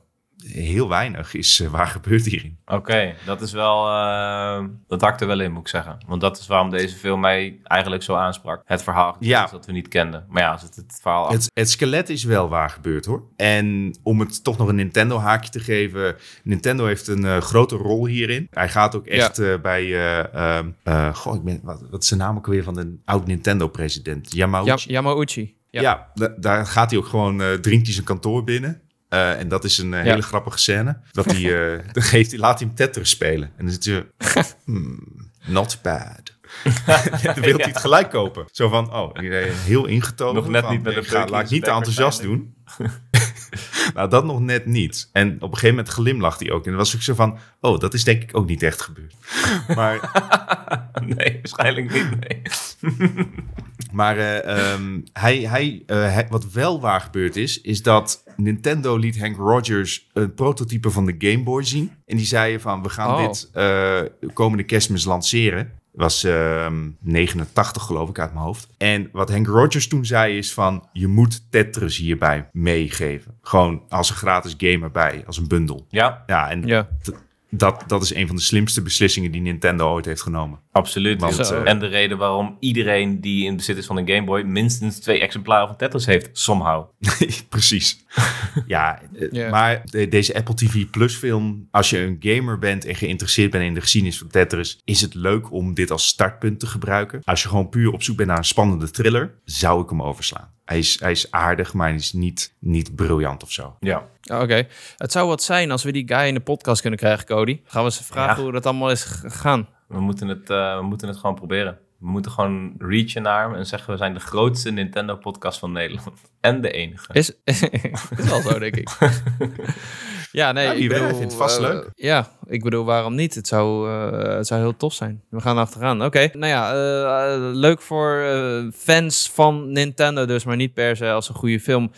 Heel weinig is eh, waar gebeurt hierin. Oké, dat is wel. eh, dat hakt er wel in, moet ik zeggen. Want dat is waarom deze film mij eigenlijk zo aansprak. Het verhaal Ja. dat we niet kenden. Maar ja, als het het verhaal. Het, het skelet is wel waar gebeurd hoor. En om het toch nog een Nintendo haakje te geven. Nintendo heeft een eh, grote rol hierin. Hij gaat ook echt eh, bij... eh, ehm, eh, goh, ik ben, wat, wat is de naam ook weer van een oud Nintendo president? Yamauchi. Ja, Yamauchi. Ja. Ja, da- daar gaat hij ook gewoon, dringt hij zijn kantoor binnen. Eh, en dat is een eh, Ja. hele grappige scène. Dat hij, dan geeft laat hij hem Tetris spelen. En dan zit je, hmm, not bad. dan wil hij het gelijk kopen. Zo van, oh, heel ingetogen. Nog net van, niet met een ga, Laat ik niet te enthousiast doen. nou, dat nog net niet. En op een gegeven moment glimlacht hij ook. En dan was ik zo van, oh, dat is denk ik ook niet echt gebeurd. Maar nee, waarschijnlijk niet. Nee. Maar eh, ehm, hij, hij, eh, hij- wat wel waar gebeurd is, is dat Nintendo liet Hank Rogers een prototype van de Game Boy zien. En die zeiden van, we gaan Oh. dit eh, komende kerstmis lanceren. was ehm 89 geloof ik uit mijn hoofd. En wat Hank Rogers toen zei is van, je moet Tetris hierbij meegeven. Gewoon als een gratis game erbij, als een bundel. Ja, Ja, en Ja. Dat, dat is een van de slimste beslissingen die Nintendo ooit heeft genomen. absoluut. Want, eh, en de reden waarom iedereen die in bezit is van een Game Boy minstens twee exemplaren van Tetris heeft, somehow. Precies. ja, eh, Ja. maar de- deze Apple TV Plus film, als je een gamer bent en geïnteresseerd bent in de geschiedenis van Tetris, is het leuk om dit als startpunt te gebruiken. Als je gewoon puur op zoek bent naar een spannende thriller, zou ik hem overslaan. Hij is, hij is aardig, maar hij is niet, niet briljant of zo. Ja. Oh, Oké. Het zou wat zijn als we die guy in de podcast kunnen krijgen, Cody. Gaan we ze vragen Ja. hoe dat allemaal is gegaan. We moeten, het, eh, we moeten het gewoon proberen. We moeten gewoon reachen naar hem en zeggen we zijn de grootste Nintendo-podcast van Nederland. En de enige. Is, is wel zo, denk ik. ja, nee. Ik bedoel, vindt het vast eh, leuk. Ja, ik bedoel, waarom niet? Het zou, eh, het zou heel tof zijn. We gaan achteraan. Oké, nou ja, eh, leuk voor fans van Nintendo dus, maar niet per se als een goede film.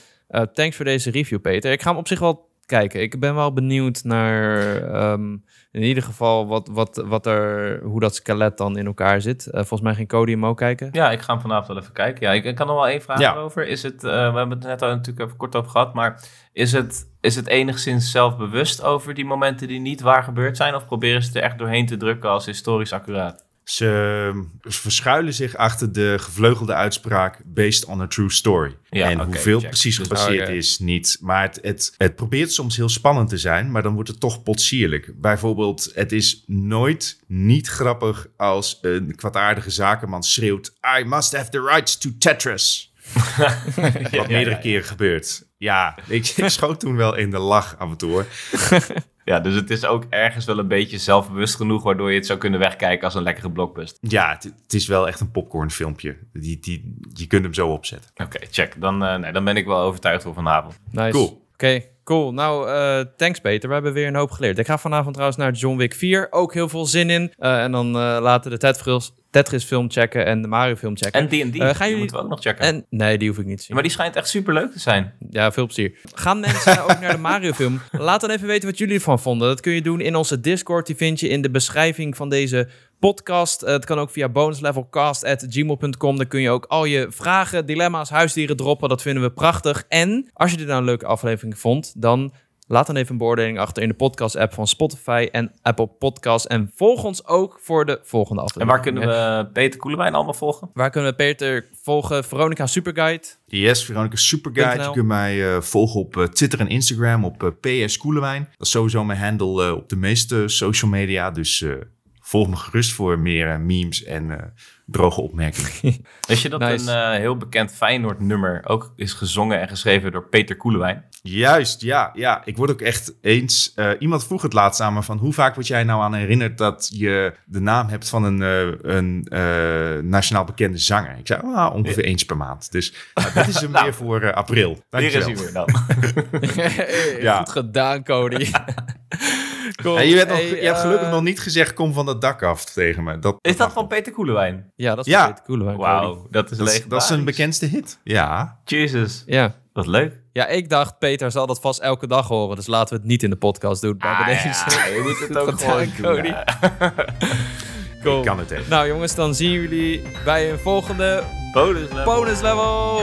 Thanks voor deze review, Peter. Ik ga hem op zich wel kijken. Ik ben wel benieuwd naar ehm, in ieder geval wat, wat, wat er, hoe dat skelet dan in elkaar zit. Eh, volgens mij ging Cody hem ook kijken. Ja, ik ga hem vanavond wel even kijken. Ja, ik, ik kan nog wel één vraag Ja. over. Is het, eh, we hebben het net al natuurlijk even kort over gehad, maar is het, is het enigszins zelfbewust over die momenten die niet waar gebeurd zijn? Of proberen ze het er echt doorheen te drukken als historisch accuraat? Ze verschuilen zich achter de gevleugelde uitspraak based on a true story. Ja, en hoeveel check. precies Dus- gebaseerd is, niet. Maar het, het, het probeert soms heel spannend te zijn, maar dan wordt het toch potsierlijk. Bijvoorbeeld, het is nooit niet grappig als een kwaadaardige zakenman schreeuwt... I must have the rights to Tetris. Wat meerdere keren gebeurt. Ja, ik, ik schoot toen wel in de lach af en toe. Ja, dus het is ook ergens wel een beetje zelfbewust genoeg, waardoor je het zou kunnen wegkijken als een lekkere blockbuster. Ja, het, het is wel echt een popcornfilmpje. Die, die, je kunt hem zo opzetten. Oké, check. Dan, eh, nee, dan ben ik wel overtuigd voor vanavond. Nice. Cool. Oké, cool. Nou, eh, thanks Peter. We hebben weer een hoop geleerd. Ik ga vanavond trouwens naar John Wick 4. Ook heel veel zin in. Eh, en dan eh, later de tijdverschil, Tetris film checken en de Mario film checken. En D&D, Eh, gaan die jullie- moeten we ook nog checken. En- nee, die hoef ik niet te zien. maar die schijnt echt super leuk te zijn. Ja, veel plezier. Gaan mensen ook naar de Mario film? Laat dan even weten wat jullie ervan vonden. Dat kun je doen in onze Discord. Die vind je in de beschrijving van deze podcast. Eh, het kan ook via bonuslevelcast.gmail.com. Daar kun je ook al je vragen, dilemma's, huisdieren droppen. Dat vinden we prachtig. En als je dit nou een leuke aflevering vond, dan laat dan even een beoordeling achter in de podcast-app van Spotify en Apple Podcasts. En volg ons ook voor de volgende En aflevering. waar kunnen we Peter Koelewijn allemaal volgen? Waar kunnen we Peter volgen? Veronica Superguide. Yes, Veronica Superguide. Je kunt mij eh, volgen op eh, Twitter en Instagram op eh, PS Koelewijn. Dat is sowieso mijn handle op de meeste social media. Dus eh, volg me gerust voor meer eh, memes en eh, droge opmerkingen. Wist je dat Nice. een eh, heel bekend Feyenoord nummer ook is gezongen en geschreven door Peter Koelewijn? Juist, ja, ja. Ik word ook echt eens... eh, iemand vroeg het laatst aan me van... hoe vaak word jij nou aan herinnerd dat je de naam hebt van een, eh, een eh, nationaal bekende zanger? Ik zei, ah, ongeveer eens per maand. Dus nou, dat is er Nou, meer voor april. Hier is Dankjewel. hij weer dan. Ja. Goed gedaan, Cody. Je, hebt nog, Hey, je hebt gelukkig eh, nog niet gezegd, kom van het dak af tegen me. Dat, Is dat van. Peter Koelewijn? Ja, dat is Ja. cool. Cody. Wauw, dat is dat, legendarisch. dat is een bekendste hit. Ja. Jesus, Ja. wat leuk. ja, ik dacht, Peter zal dat vast elke dag horen. Dus laten we het niet in de podcast doen. Maar Ah, deze. ja, je moet het ook gewoon doen. Cody. ja. Cool. Ik kan het even. Nou jongens, dan zien jullie bij een volgende Bonus level. bonus level.